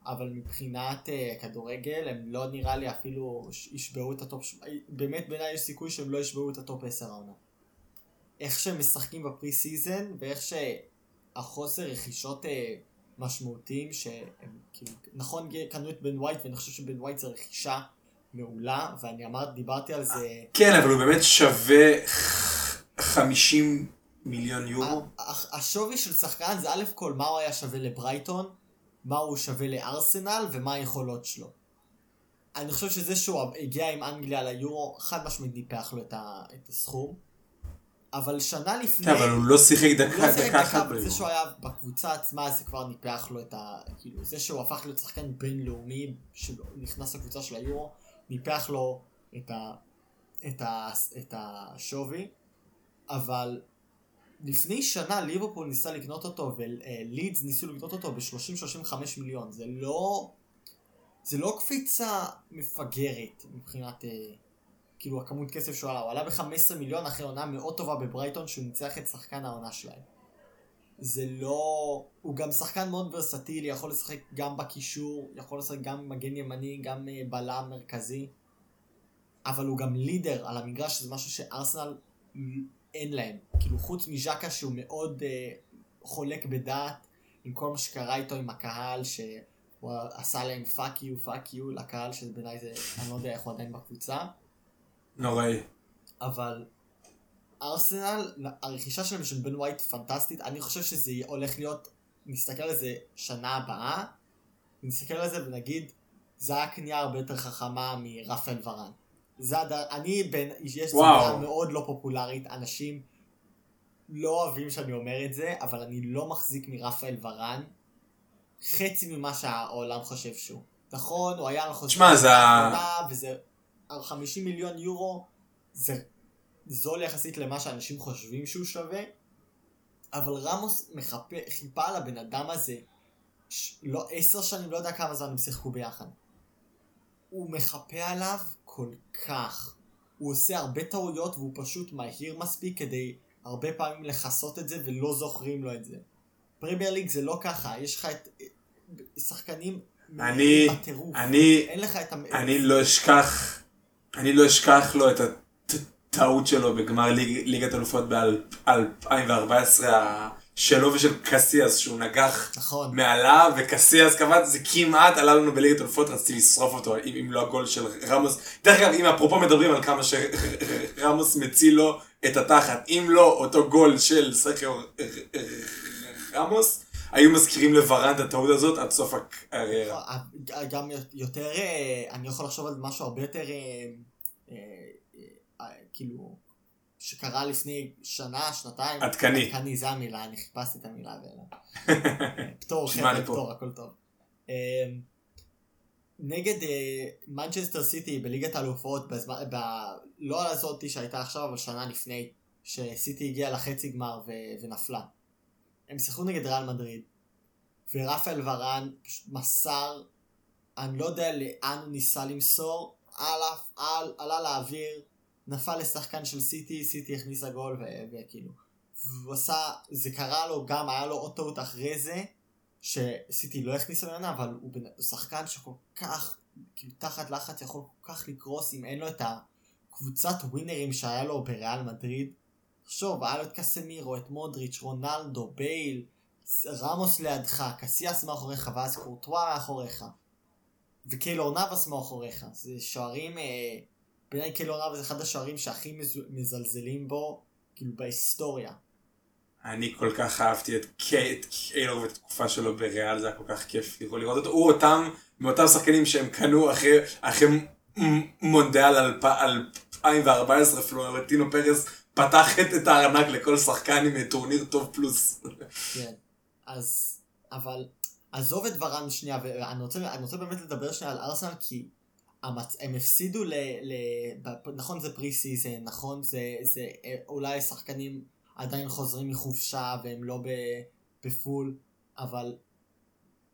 אבל מבחינת אה, כדורגל הם לא נראה לי אפילו ישברו את ה top, באמת בעיניי יש סיכוי שהם לא ישברו את ה top 10 העונה. איך שהם משחקים ב pre-season ואיך שהחוסר רכישות אה, משמעותיים שהם כאילו, נכון קנו את בן ווייט ואני חושב שבן ווייט זה רכישה מעולה ואני אמרתי, דיברתי על זה כן, אבל הוא באמת שווה ח- 50 מיליון יורו. השווי של שחקן זה א' כל מה הוא היה שווה לברייטון, מה הוא שווה לארסנל ומה היכולות שלו. אני חושב שזה שהוא הגיע עם אנגליה ליורו, חד משמעית ניפח לו את, ה, את הסכום. אבל שנה לפני, כן, אבל הוא לא שיחק דקה לא דקה אחת אבל זה ביורו. שהוא היה בקבוצה עצמה זה כבר ניפח לו את ה... כאילו זה שהוא הפך להיות שחקן בינלאומי שנכנס לקבוצה של היורו, ניפח לו את, ה, את, ה, את השווי. אבל לפני שנה ליברפול ניסה לקנות אותו ולידס ניסו לקנות אותו ב-30-35 מיליון. זה לא... זה לא קפיצה מפגרת מבחינת אה, כאילו הכמות כסף שהוא עלה. הוא עלה ב-15 מיליון אחרי עונה מאוד טובה בברייטון שהוא ניצח את שחקן העונה שלהם. זה לא... הוא גם שחקן מאוד ורסטילי, יכול לשחק גם בקישור, יכול לשחק גם מגן ימני, גם אה, בלם מרכזי. אבל הוא גם leader על המגרש, שזה משהו שארסנל אין להם. כאילו חוץ מז'קה שהוא מאוד אה, חולק בדעת עם כל מה שקרה איתו עם הקהל, שהוא עשה להם fuck you fuck you לקהל, שבעיניי זה, אני לא יודע איך הוא עדיין בקבוצה. נוראי. אבל ארסנל, הרכישה שלהם של בן ווייט פנטסטית, אני חושב שזה הולך להיות, נסתכל על זה שנה הבאה, נסתכל על זה ונגיד, זה היה קנייה הרבה יותר חכמה מרפאל ורן. זה הד... אני בין, יש. סדרה מאוד לא פופולרית, אנשים לא אוהבים שאני אומר את זה, אבל אני לא מחזיק מרפאל ורן חצי ממה שהעולם חושב שהוא. נכון, הוא היה על חוזר תשמע, זה וזה על 50 מיליון יורו, זה זול יחסית למה שאנשים חושבים שהוא שווה, אבל רמוס מחפה, חיפה על הבן אדם הזה, ש... לא עשר שנים, לא יודע כמה זמן הם שיחקו ביחד. הוא מחפה עליו כל כך. הוא עושה הרבה טעויות והוא פשוט מהיר מספיק כדי הרבה פעמים לכסות את זה ולא זוכרים לו את זה. פרימייר ליג זה לא ככה, יש לך את שחקנים אני- בטירוף. אני, אין לך את המ... אני לא אשכח, אני לא אשכח לו את הטעות שלו בגמר ליג, ליגת אלופות ב-2014, שלו ושל קסיאס, שהוא נגח נכון. מעליו, וקסיאס קבע, זה כמעט עלה לנו בליגת אלופות, רציתי לשרוף אותו, אם, אם לא הגול של רמוס. דרך אגב, אם אפרופו מדברים על כמה שרמוס מציל לו את התחת, אם לא אותו גול של סרחיו רמוס, היו מזכירים לוורן את הטעות הזאת עד סוף הקריירה. גם יותר, אה, אני יכול לחשוב על משהו הרבה יותר, אה, אה, אה, כאילו, שקרה לפני שנה, שנתיים. עדכני. עדכני, זה המילה, אני חיפשתי את המילה. ו- פטור, חבר'ה. פטור, הכל טוב. אה, נגד מנצ'סטר סיטי בליגת האלופות, ב- לא על הזאתי שהייתה עכשיו, אבל שנה לפני, שסיטי הגיעה לחצי גמר ו- ונפלה. הם שיחקו נגד ריאל מדריד, ורפאל ורן מסר, אני לא יודע לאן הוא ניסה למסור, על, על, עלה לאוויר, נפל לשחקן של סיטי, סיטי הכניסה גול וכאילו. והוא עשה, זה קרה לו גם, היה לו עוד טעות אחרי זה, שסיטי לא הכניסה ממנה, אבל הוא הוא שחקן שכל כך, כאילו תחת לחץ יכול כל כך לקרוס אם אין לו את הקבוצת ווינרים שהיה לו בריאל מדריד. תחשוב, היה לו את קסמירו, את מודריץ', רונלדו, בייל, רמוס לידך, קסיאס מאחוריך, ואז קורטואה מאחוריך. וקיילור נאבס מאחוריך. זה שוערים, אה, בעיניי קיילור נאבס זה אחד השוערים שהכי מז... מזלזלים בו, כאילו בהיסטוריה. אני כל כך אהבתי את קיי- את קיילור ואת התקופה שלו בריאל, זה היה כל כך כיף לראות אותו. הוא אותם, מאותם שחקנים שהם קנו אחרי, אחרי מ- מונדיאל אלפ- 2014, פלורנטינו פרס פתח את, הארנק לכל שחקן עם טורניר טוב פלוס. כן. אז, אבל, עזוב את ורן שנייה, ואני רוצה, רוצה באמת לדבר שנייה על ארסנל, כי המצ... הם הפסידו ל... ל... נכון זה pre-season, נכון זה, זה אה, אולי שחקנים עדיין חוזרים מחופשה והם לא ב... ב full, אבל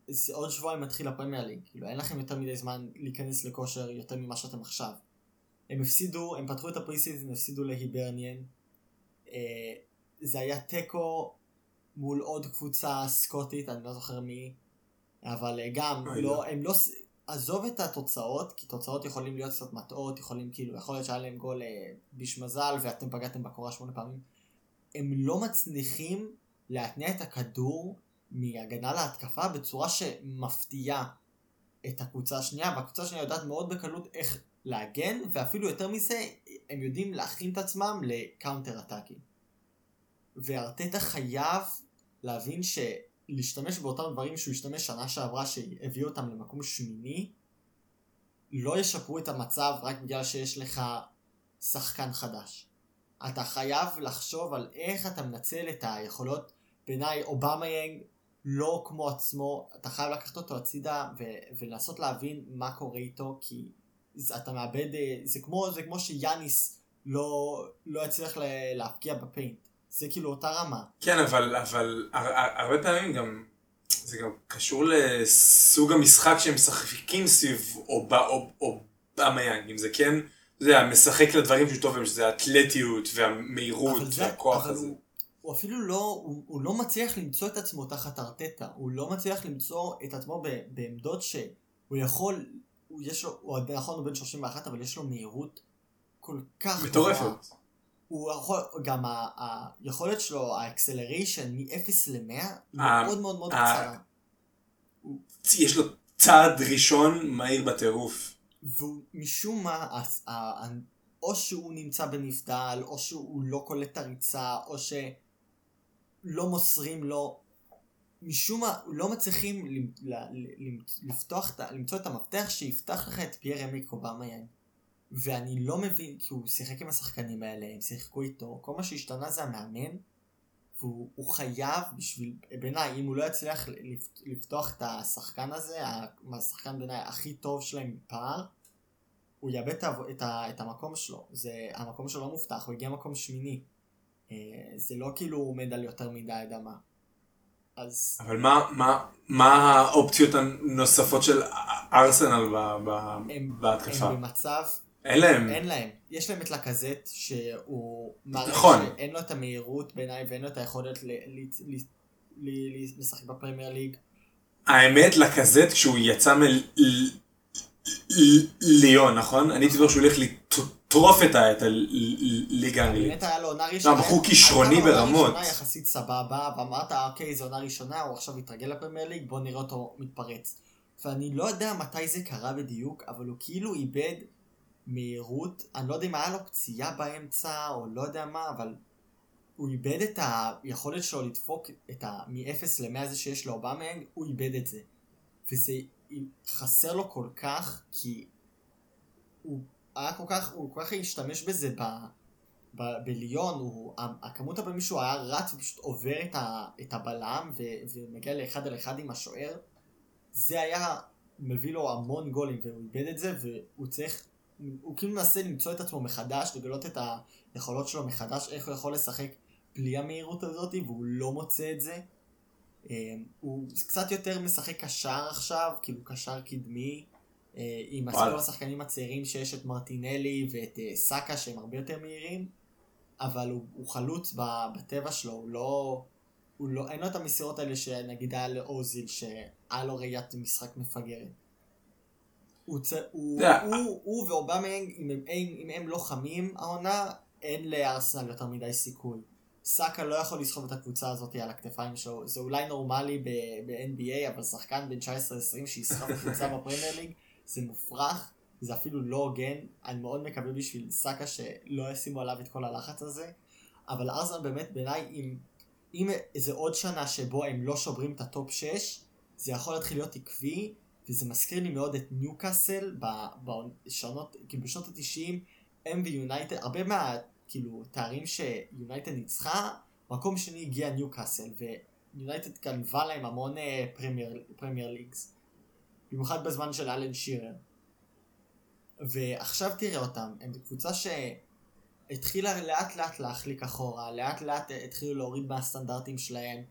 זה עוד שבועיים מתחיל הפרמייר ליג, כאילו אין לכם יותר מדי זמן להיכנס לכושר יותר ממה שאתם עכשיו. הם הפסידו, הם פתחו את ה pre-season, הפסידו להיברניאן. אה, זה היה תיקו מול עוד קבוצה סקוטית, אני לא זוכר מי, אבל אה, גם, לא, לא. הם לא, עזוב את התוצאות, כי תוצאות יכולים להיות קצת מטעות, יכולים כאילו, יכול להיות שהיה להם גול אה, ביש מזל ואתם פגעתם בקורה שמונה פעמים. הם לא מצליחים להתניע את הכדור מהגנה להתקפה בצורה שמפתיעה את הקבוצה השנייה, והקבוצה השנייה יודעת מאוד בקלות איך להגן, ואפילו יותר מזה, הם יודעים להכין את עצמם ל counter attack ים. וארטטה חייב להבין שלהשתמש באותם דברים שהוא השתמש שנה שעברה שהביאו אותם למקום שמיני, לא ישפרו את המצב רק בגלל שיש לך שחקן חדש. אתה חייב לחשוב על איך אתה מנצל את היכולות. בעיניי אובמיאנג לא כמו עצמו, אתה חייב לקחת אותו הצידה ו- ולנסות להבין מה קורה איתו, כי אתה מאבד, אה, זה כמו, זה כמו שיאניס לא, לא יצליח לה- להפקיע בפיינט. זה כאילו אותה רמה. כן, אבל, אבל הר, הר, הרבה פעמים גם, זה גם קשור לסוג המשחק שהם משחקים סביב אובה- אוב- אובמה-יאנג, אם זה כן, אתה יודע, משחק לדברים שהוא טוב שזה האתלטיות והמהירות זה- והכוח הזה. הוא, הוא אפילו לא, הוא, הוא לא מצליח למצוא את עצמו תחת ארטטה, הוא לא מצליח למצוא את עצמו ב, בעמדות שהוא יכול, הוא יש לו, הוא נכון הוא בן 31 אבל יש לו מהירות כל כך. מטורפת. הוא יכול, גם ה- היכולת שלו, ה acceleration מ-0 ל-100, היא ה- מאוד מאוד מאוד קצרה. יש לו צעד ראשון מהיר בטירוף. ומשום מה, או שהוא נמצא בנבדל, או שהוא לא קולט את הריצה, או שלא מוסרים לו. משום מה, לא מצליחים לפתוח, למצוא את המפתח שיפתח לך את פייר אמיק אובמה-יאנג. ואני לא מבין, כי הוא שיחק עם השחקנים האלה, הם שיחקו איתו, כל מה שהשתנה זה המאמן, והוא הוא חייב בשביל, בעיניי, אם הוא לא יצליח לפ- לפתוח את השחקן הזה, השחקן בעיניי הכי טוב שלהם פער, הוא יאבד את, את, את המקום שלו. זה, המקום שלו לא מובטח, הוא הגיע מקום שמיני. אה, זה לא כאילו הוא עומד על יותר מדי אדמה. אז אבל מה, מה, מה האופציות הנוספות של ארסנל ב- ב- הם, בהתקפה? הם במצב אין להם. אין להם. יש להם את לקזט, שהוא מראה נכון. שאין לו את המהירות בעיניי ואין לו את היכולת ל- ל- ל- ל- ל- לשחק בפרמייר ליג. האמת, לקזט כשהוא יצא מליון, נכון? אני הייתי בטוח שהוא הולך לטרוף את הליגה האנגלית. באמת היה לו עונה ראשונה. בחור כישרוני לו עונה ברמות. ראשונה יחסית סבבה, ואמרת אוקיי זו עונה ראשונה, הוא עכשיו מתרגל לפרמייר ליג, בוא נראה אותו מתפרץ. ואני לא יודע מתי זה קרה בדיוק, אבל הוא כאילו איבד מהירות, אני לא יודע אם היה לו פציעה באמצע או לא יודע מה, אבל הוא איבד את היכולת שלו לדפוק את ה... מ-0 ל-100 הזה שיש לאובמה, הוא איבד את זה. וזה חסר לו כל כך, כי הוא היה כל כך, הוא כל כך השתמש בזה ב... ב- בליון, הוא, הכמות הפעמים שהוא היה רץ ופשוט עובר את, ה, את הבלם ו, ומגיע לאחד על אחד עם השוער, זה היה מביא לו המון גולים והוא איבד את זה והוא צריך, הוא כאילו מנסה למצוא את עצמו מחדש, לגלות את היכולות שלו מחדש, איך הוא יכול לשחק בלי המהירות הזאת והוא לא מוצא את זה. אה, הוא קצת יותר משחק קשר עכשיו, כאילו קשר קדמי, אה, עם. כל השחקנים הצעירים שיש את מרטינלי ואת אה, סאקה שהם הרבה יותר מהירים, אבל הוא, הוא חלוץ בטבע שלו, הוא לא, הוא לא, אין לו את המסירות האלה שנגיד היה לאוזיל, שהיה לו ראיית משחק מפגרת. הוא, צ... הוא, הוא, הוא ואובמיאנג, אם הם, אם, הם לא חמים העונה, אין לארסנל יותר מדי סיכוי. סאקה לא יכול לסחוב את הקבוצה הזאת על הכתפיים שלו, זה אולי נורמלי ב-NBA, אבל שחקן בן 19-20 שיסחוב קבוצה בפרמייר ליג, זה מופרך, זה אפילו לא הוגן, אני מאוד מקווה בשביל סאקה שלא ישימו עליו את כל הלחץ הזה, אבל ארסנל באמת בעיניי, אם, אם זה עוד שנה שבו הם לא שוברים את ה top 6, זה יכול להתחיל להיות עקבי, וזה מזכיר לי מאוד את ניוקאסל בשנות, כאילו בשנות ה-90, הם ויונייטד, הרבה מה, כאילו, תארים שיונייטד ניצחה, מקום שני הגיע ניוקאסל, ויונייטד גנבה להם המון אה, Premier, Premier Leagues. במיוחד בזמן של אלן שירר. ועכשיו תראה אותם, הם קבוצה שהתחילה לאט לאט להחליק אחורה, לאט לאט התחילו להוריד מהסטנדרטים שלהם.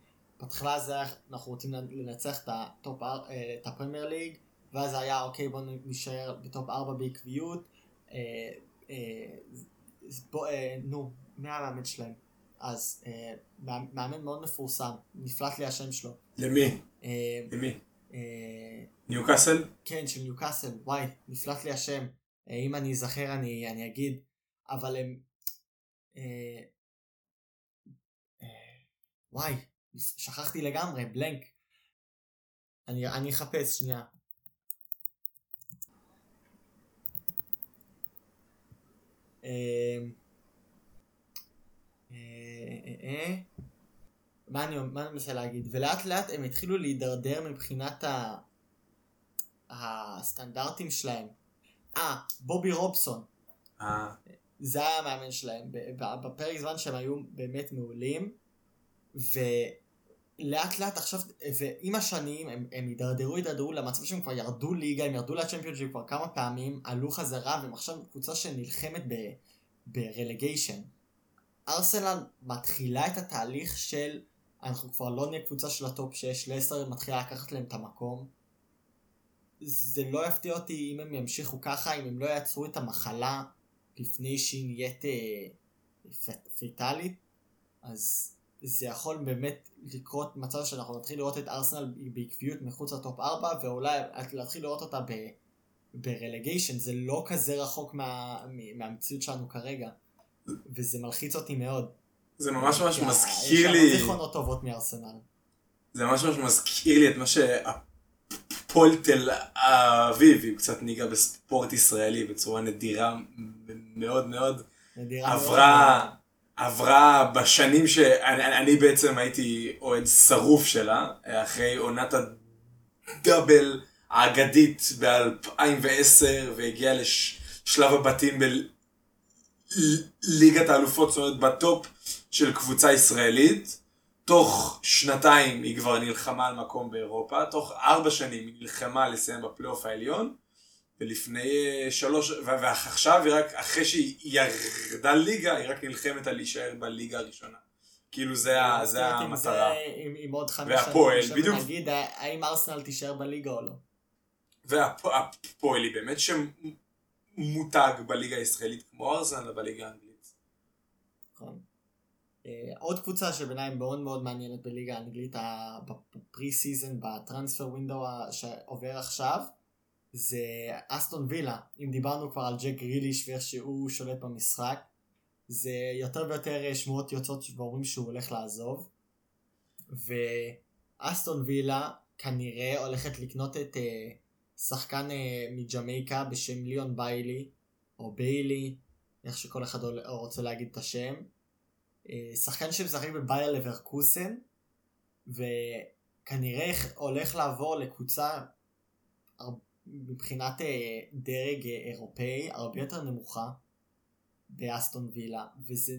בהתחלה זה היה, אנחנו רוצים לנצח את, ה top, אה, את הפרמייר ליג, ואז זה היה אוקיי בוא נשאר ב top 4 בעקביות. אה, אה, בוא, אה, נו, מי המאמן שלהם? אז אה, מאמן- מאמן מאוד מפורסם, נפלט לי השם שלו. למי? אה, למי? אה, ניוקאסל? כן, של ניוקאסל, וואי, נפלט לי השם. אה, אם אני אזכר אני, אני אגיד, אבל הם... אה, אה, וואי, שכחתי לגמרי, בלנק. אני, אני אחפש שנייה. אה, אה, אה, אה. מה אני, מנסה להגיד? ולאט לאט הם התחילו להידרדר מבחינת ה... הסטנדרטים שלהם. אה, בובי רובסון, אה, זה היה המאמן שלהם. בפרק זמן שהם היו באמת מעולים, לעת עכשיו, ועם השנים הם, הם הידרדרו, הידרדרו למצב שהם כבר ירדו ליגה, הם ירדו לצ'מפיונשיפ כבר כמה פעמים, עלו חזרה, והם עכשיו קבוצה שנלחמת ב relegation. ארסנל מתחילה את התהליך של, אנחנו כבר לא נהיה קבוצה של ה top 6, לסטר מתחילה לקחת להם את המקום. זה לא יפתיע אותי אם הם ימשיכו ככה, אם הם לא יעצרו את המחלה לפני שהיא נהיית אה, פטאלית, אז זה יכול באמת לקרות מצב שאנחנו נתחיל לראות את ארסנל בעקביות מחוץ לטופ 4, ואולי להתחיל לראות אותה ב... ברלגיישן, זה לא כזה רחוק מה... מהמציאות שלנו כרגע, וזה מלחיץ אותי מאוד. זה ממש ממש כי מזכיר יש לנו לי, זיכרונות טובות מארסנל. זה ממש ממש מזכיר לי את מה שהפועל תל אביב, אם קצת ניגע בספורט ישראלי בצורה נדירה מאוד מאוד, נדירה עברה, מאוד. עברה בשנים שאני אני בעצם הייתי אוהד שרוף שלה, אחרי עונת הדאבל האגדית ב-2010 והגיעה לשלב הבתים בליגת האלופות, זאת אומרת בטופ של קבוצה ישראלית. תוך שנתיים היא כבר נלחמה על מקום באירופה, תוך ארבע שנים היא נלחמה לסיים בפלייאוף העליון, ולפני אה, שלוש, ועכשיו היא רק, אחרי שהיא ירדה ליגה, היא רק נלחמת על להישאר בליגה הראשונה. כאילו זה, עם המטרה. עם- עוד חמש שנים, בדיוק. נגיד האם ארסנל תישאר בליגה או לא. והפועל היא באמת שמותג בליגה הישראלית כמו ארסנל ובליגה האנגלית. נכון. אה, עוד קבוצה שבעיניי מאוד מאוד מעניינת בליגה האנגלית ב pre season, ב transfer window שעובר עכשיו, זה אסטון וילה. אם דיברנו כבר על ג'ק גריליש ואיך שהוא שולט במשחק, זה יותר ויותר אה, שמועות יוצאות ואומרים שהוא הולך לעזוב. ואסטון וילה כנראה הולכת לקנות את אה, שחקן אה, מג'מייקה בשם ליאון ביילי, או ביילי, איך שכל אחד רוצה להגיד את השם. אה, שחקן שמשחק בבייר לברקוסן, וכנראה הולך לעבור לקבוצה מבחינת אה, דרג אה, אירופאי הרבה יותר נמוכה באסטון וילה, וזה...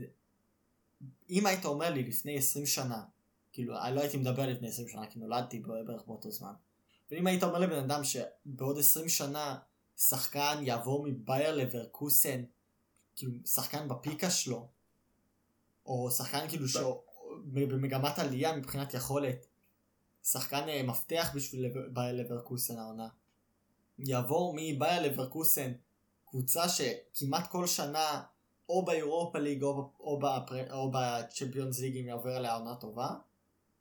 אם היית אומר לי לפני 20 שנה, כאילו, אני לא הייתי מדבר לפני 20 שנה, כי נולדתי בערך באותו זמן, אבל אם היית אומר לבן אדם שבעוד 20 שנה שחקן יעבור מבייר לברקוסן, כאילו, שחקן בפיקה שלו, או שחקן כאילו שהוא במגמת עלייה מבחינת יכולת, שחקן אה, מפתח בשביל לברקוסן העונה. יעבור מבייר לברקוסן, קבוצה שכמעט כל שנה או באירופה ליג או, או, או בצ'מפיונס ליג אם יעבור עליה עונה טובה,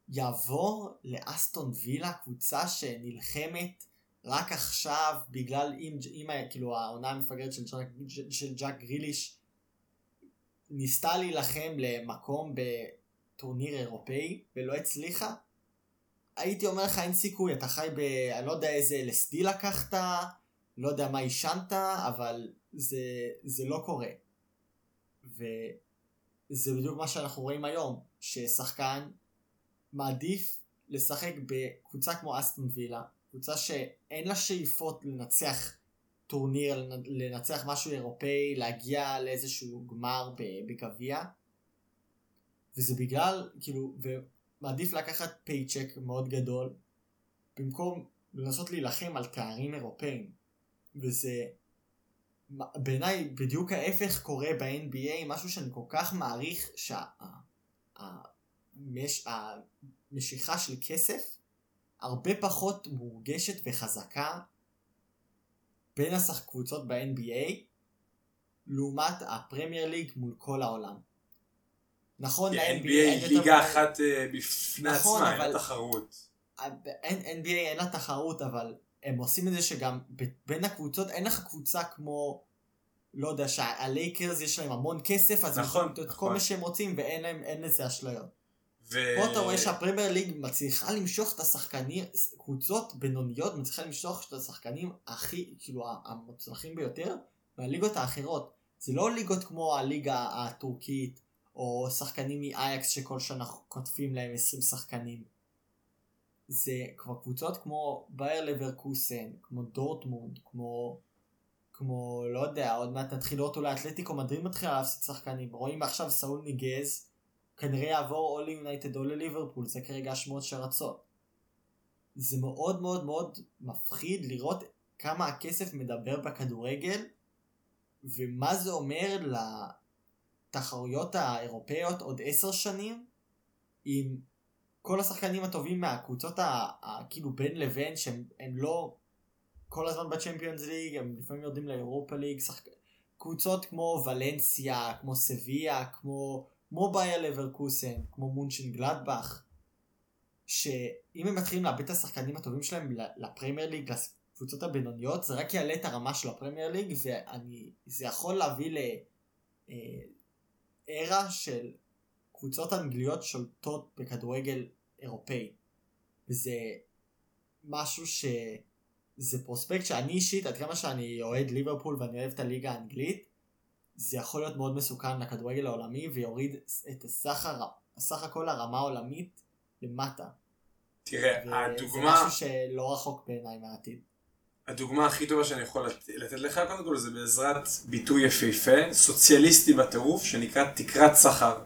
יעבור לאסטון וילה, קבוצה שנלחמת רק עכשיו בגלל אם, אם כאילו העונה המפגרת של, ג'ק- של ג'אק גריליש ניסתה להילחם למקום בטורניר אירופאי ולא הצליחה, הייתי אומר לך אין סיכוי, אתה חי ב... אני לא יודע איזה LSD לקחת, לא יודע מה עישנת, אבל זה, זה לא קורה. וזה בדיוק מה שאנחנו רואים היום, ששחקן מעדיף לשחק בקבוצה כמו אסטון וילה, קבוצה שאין לה שאיפות לנצח טורניר, לנצח משהו אירופאי, להגיע לאיזשהו גמר בגביע. וזה בגלל, כאילו, ומעדיף לקחת paycheck מאוד גדול, במקום לנסות להילחם על תארים אירופאים. וזה בעיניי בדיוק ההפך קורה ב-NBA, משהו שאני כל כך מעריך שהמשיכה של כסף הרבה פחות מורגשת וחזקה בין הקבוצות ב-NBA לעומת הפרמייר ליג מול כל העולם. נכון, ל-NBA NBA אין היא ליגה אחת אה, בפני נכון, עצמה, אין אבל- לה תחרות. אין, NBA אין לה תחרות, אבל הם עושים את זה שגם בין הקבוצות אין לך קבוצה כמו, לא יודע, שהלייקרס יש להם המון כסף, אז הם נכון, יכולים לתת את כל נכון. מה שהם רוצים ואין להם, אין לזה אשליות. ו- פה אתה רואה שהפרמייר ליג מצליחה למשוך את השחקנים, קבוצות בינוניות מצליחה למשוך את השחקנים הכי, כאילו המוצלחים ביותר מהליגות האחרות. זה לא ליגות כמו הליגה הטורקית, או שחקנים מאייקס שכל שנה קוטפים להם 20 שחקנים. זה כבר קבוצות כמו בייר לברקוסן, כמו דורטמונד, כמו, כמו, לא יודע, עוד מעט נתחיל לראות אולי אתלטיקו מדריד מתחילה להפסיד שחקנים. רואים עכשיו סאול ניגז, כנראה יעבור או ליונייטד או לליברפול, זה כרגע השמועות שרצות. זה מאוד מאוד מאוד מפחיד לראות כמה הכסף מדבר בכדורגל, ומה זה אומר לתחרויות האירופאיות עוד עשר שנים, עם כל השחקנים הטובים מהקבוצות ה- ה- כאילו בין לבין, שהם הם לא כל הזמן בצ'מפיונס ליג, הם לפעמים יורדים לאירופה ליג, שחק... קבוצות כמו ולנסיה, כמו סביה, כמו, באיה לברקוסן, כמו מונשן גלדבך, שאם הם מתחילים לאבד את השחקנים הטובים שלהם ל- לפרמייר ליג, לקבוצות הבינוניות, זה רק יעלה את הרמה של הפרמייר ליג, וזה יכול להביא לארה של קבוצות אנגליות שולטות בכדורגל אירופאי. וזה משהו ש... זה פרוספקט שאני אישית, עד כמה שאני אוהד ליברפול ואני אוהב את הליגה האנגלית, זה יכול להיות מאוד מסוכן לכדורגל העולמי ויוריד את הסך, הר... הסך הכל הרמה העולמית למטה. תראה, הדוגמה, משהו שלא רחוק בעיניי מהעתיד. הדוגמה הכי טובה שאני יכול לת- לתת לך קודם כל זה בעזרת ביטוי יפהפה, סוציאליסטי בטירוף, שנקרא תקרת שכר.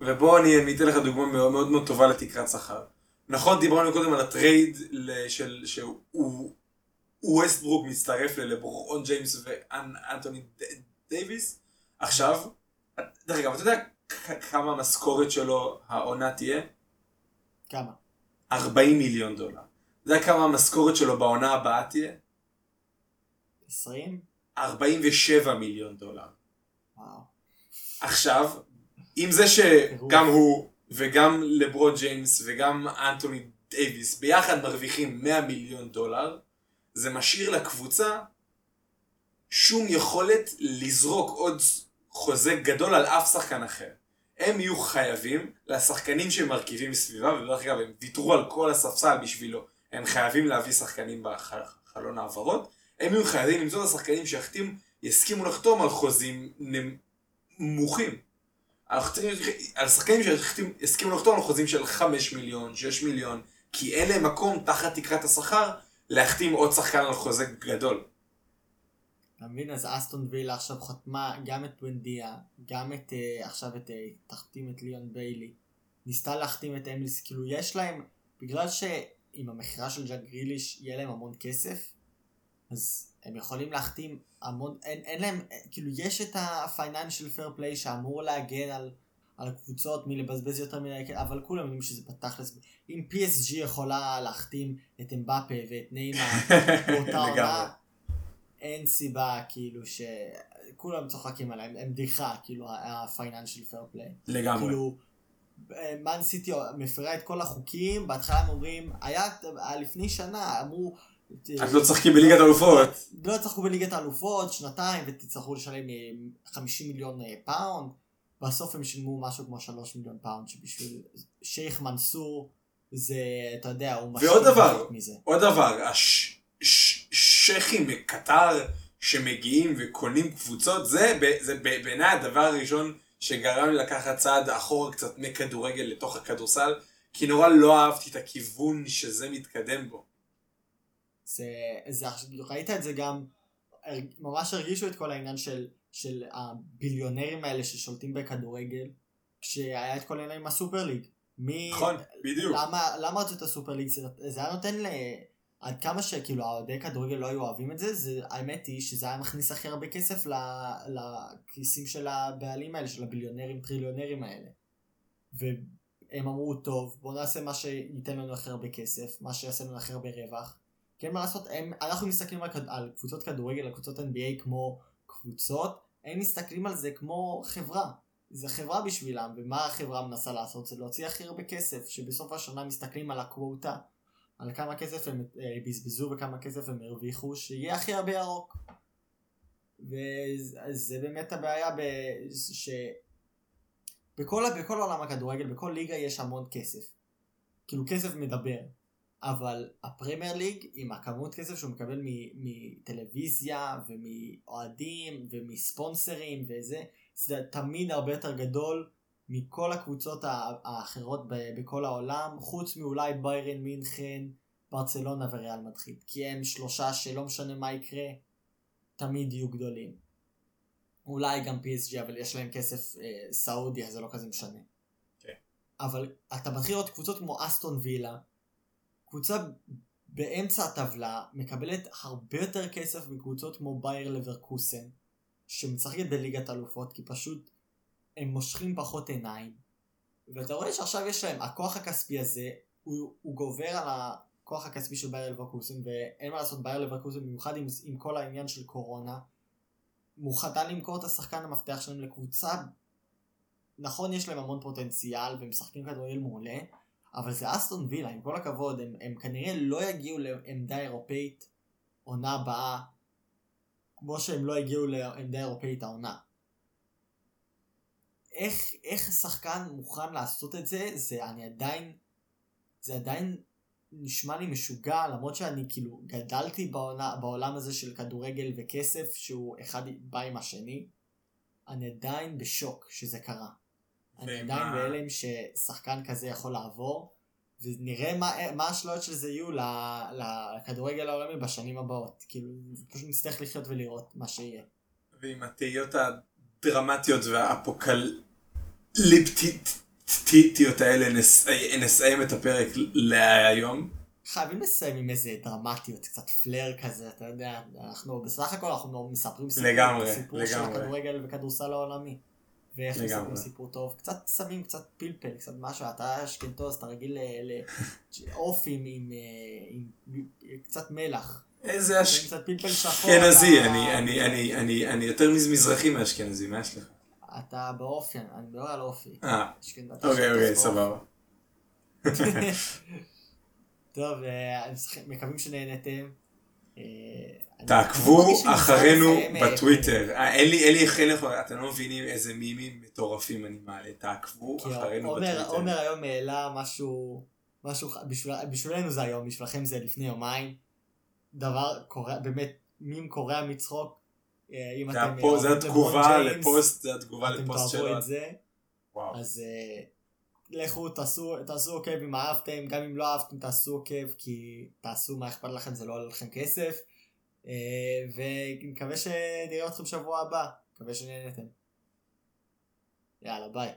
ובוא אני אתן לך דוגמה מאוד מאוד מאוד טובה לתקרת שכר. נכון, דיברנו קודם על ה trade של, שראסל ווסטברוק מצטרף ללברון ג'יימס ואנטוני דייוויס. עכשיו, דרך אגב, אתה יודע כמה המשכורת שלו העונה תהיה? כמה? 40 מיליון דולר. אתה יודע כמה המשכורת שלו בעונה הבאה תהיה? 20? 47 מיליון דולר. וואו. עכשיו, עם זה שגם הוא וגם לברון ג'יימס וגם אנטוני דייוויס ביחד מרוויחים 100 מיליון דולר, זה משאיר לקבוצה שום יכולת לזרוק עוד חוזה גדול על אף שחקן אחר. הם יהיו חייבים לשחקנים שמרכיבים סביבה, ודרך אגב הם ויתרו על כל הספסל בשבילו, הם חייבים להביא שחקנים בחלון העברות, הם יהיו חייבים למצוא את השחקנים שיחתים, יסכימו לחתום על חוזים נמוכים. על שחקנים- שיסכימו לחתום על חוזים של 5 מיליון, 6 מיליון, כי אין להם מקום תחת תקרת השכר להחתים עוד שחקן על חוזה גדול. אתה מבין? אז אסטון וילה עכשיו חתמה גם את בנדיה, גם את, uh, עכשיו את, uh, תחתים את ליאון ביילי. ניסתה להחתים את אמילס, כאילו יש להם, בגלל שעם המכירה של ג'אק גריליש יהיה להם המון כסף, אז הם יכולים להחתים המון, אין, אין להם, כאילו יש את ה-financial fair play שאמור להגן על, על הקבוצות מלבזבז יותר מדי, כסף, אבל כולם יודעים שזה בתכלס, אם PSG יכולה להחתים את אמבפה ואת ניימה באותה עונה. אין סיבה כאילו שכולם צוחקים עליהם, הם בדיחה כאילו ה-financial fair play. לגמרי. כאילו מן סיטי מפרה את כל החוקים, בהתחלה הם אומרים, היה לפני שנה, אמרו, אתם לא משחקים בליגת אלופות. לא תשחקו בליגת האלופות שנתיים ותצטרכו לשלם אה, 50 מיליון אה, פאונד, בסוף הם שילמו משהו כמו 3 מיליון פאונד שבשביל שייח' מנסור זה, אתה יודע, הוא ועוד דבר. מזה. עוד דבר, השייחים מקטר שמגיעים וקונים קבוצות, זה, זה בעיניי הדבר הראשון שגרם לי לקחת צעד אחורה קצת מכדורגל לתוך הכדורסל, כי נורא לא אהבתי את הכיוון שזה מתקדם בו. זה, זה, ראית את זה גם, ממש הרגישו את כל העניין של, של הביליונרים האלה ששולטים בכדורגל, כשהיה את כל העניין עם הסופר ליג. מי, נכון, בדיוק. למה, למה רצו את הסופר ליג? זה, זה היה נותן ל, עד כמה שכאילו האוהדי כדורגל לא היו אוהבים את זה, זה האמת היא שזה היה מכניס הכי הרבה כסף לכיסים של הבעלים האלה, של הביליונרים, טריליונרים האלה. והם אמרו, טוב, בואו נעשה מה שייתן לנו הכי הרבה כסף, מה שיעשה לנו הכי הרבה רווח. אין מה לעשות, הם, אנחנו מסתכלים כד- על קבוצות כדורגל, על קבוצות NBA כמו קבוצות, הם מסתכלים על זה כמו חברה. זה חברה בשבילם, ומה החברה מנסה לעשות? זה להוציא הכי הרבה כסף, שבסוף השנה מסתכלים על הקווטה, על כמה כסף הם אה, בזבזו וכמה כסף הם הרוויחו, שיהיה הכי הרבה ירוק. וזה באמת הבעיה ב... ש... בכל, בכל עולם הכדורגל, בכל ליגה יש המון כסף. כאילו כסף מדבר. אבל הפרמייר ליג עם הכמות כסף שהוא מקבל מ- מטלוויזיה ומאוהדים ומספונסרים וזה, זה תמיד הרבה יותר גדול מכל הקבוצות האחרות בכל העולם, חוץ מאולי ביירן מינכן, ברצלונה וריאל מדחיד. כי הם שלושה שלא משנה מה יקרה, תמיד יהיו גדולים. אולי גם PSG, אבל יש להם כסף אה, סעודי, אז זה לא כזה משנה. כן. אבל אתה מתחיל לראות קבוצות כמו אסטון וילה, קבוצה באמצע הטבלה מקבלת הרבה יותר כסף מקבוצות כמו בייר לברקוסן, שמשחקת בליגת אלופות, כי פשוט הם מושכים פחות עיניים. ואתה רואה שעכשיו יש להם, הכוח הכספי הזה, הוא, הוא גובר על הכוח הכספי של בייר לברקוסן, ואין מה לעשות, בייר לברקוסן, במיוחד עם, עם כל העניין של קורונה, מוכנה למכור את השחקן המפתח שלהם לקבוצה, נכון יש להם המון פוטנציאל והם משחקים כדורגל מעולה, אבל זה אסטון וילה, עם כל הכבוד, הם, הם כנראה לא יגיעו לעמדה אירופאית עונה הבאה, כמו שהם לא הגיעו לעמדה אירופאית העונה. איך, איך שחקן מוכן לעשות את זה, זה אני עדיין, זה עדיין נשמע לי משוגע, למרות שאני כאילו גדלתי בעונה, בעולם הזה של כדורגל וכסף, שהוא אחד בא עם השני, אני עדיין בשוק שזה קרה. אני עדיין בהלם ששחקן כזה יכול לעבור, ונראה מה, מה האשליות של זה יהיו לכדורגל העולמי בשנים הבאות. כאילו, פשוט נצטרך לחיות ולראות מה שיהיה. ועם התהיות הדרמטיות והאפוקליפטיות האלה נס- נסיים את הפרק להיום. חייבים לסיים עם איזה דרמטיות, קצת פלר כזה, אתה יודע, אנחנו בסך הכל אנחנו מספרים סיפור, לגמרי, סיפור של לגמרי. הכדורגל וכדורסל העולמי. ואיך. מספרים סיפור טוב, קצת שמים קצת פלפל, קצת משהו, אתה אשכנתוז, אתה רגיל ל- לעוף עם, עם, אה, עם, קצת מלח. איזה אש... אשכנזי, אני, אני, אני, אני, אני יותר מזרחי מאשכנזי, מה יש לך? אתה באופי, אני מדבר על אופי. אה, אוקיי, אוקיי. סבבה. טוב, אה, מקווים שנהנתם. אה, תעקבו אחרינו אה, בטוויטר. אה, אין לי, אין לי, אין לי, אתם לא מבינים איזה מימים מטורפים אני מעלה. תעקבו אחרינו בטוויטר. עומר היום העלה משהו, משהו, בשבילנו זה היום, בשבילכם זה לפני יומיים. דבר קורע, באמת, מים קורע מצחוק. אה, אם זה אתם אה, זה התגובה לפוסט, זה התגובה אתם לפוסט תאהבו שלו. את זה. וואו. אז אה, לכו, תעשו, תעשו עוקב אם אהבתם, גם אם לא אהבתם תעשו עוקב, כי תעשו מה אכפת לכם, זה לא עולה לכם כסף. אה, ונקווה שנראה אתכם שבוע הבא, מקווה שנהנתם. יאללה, ביי.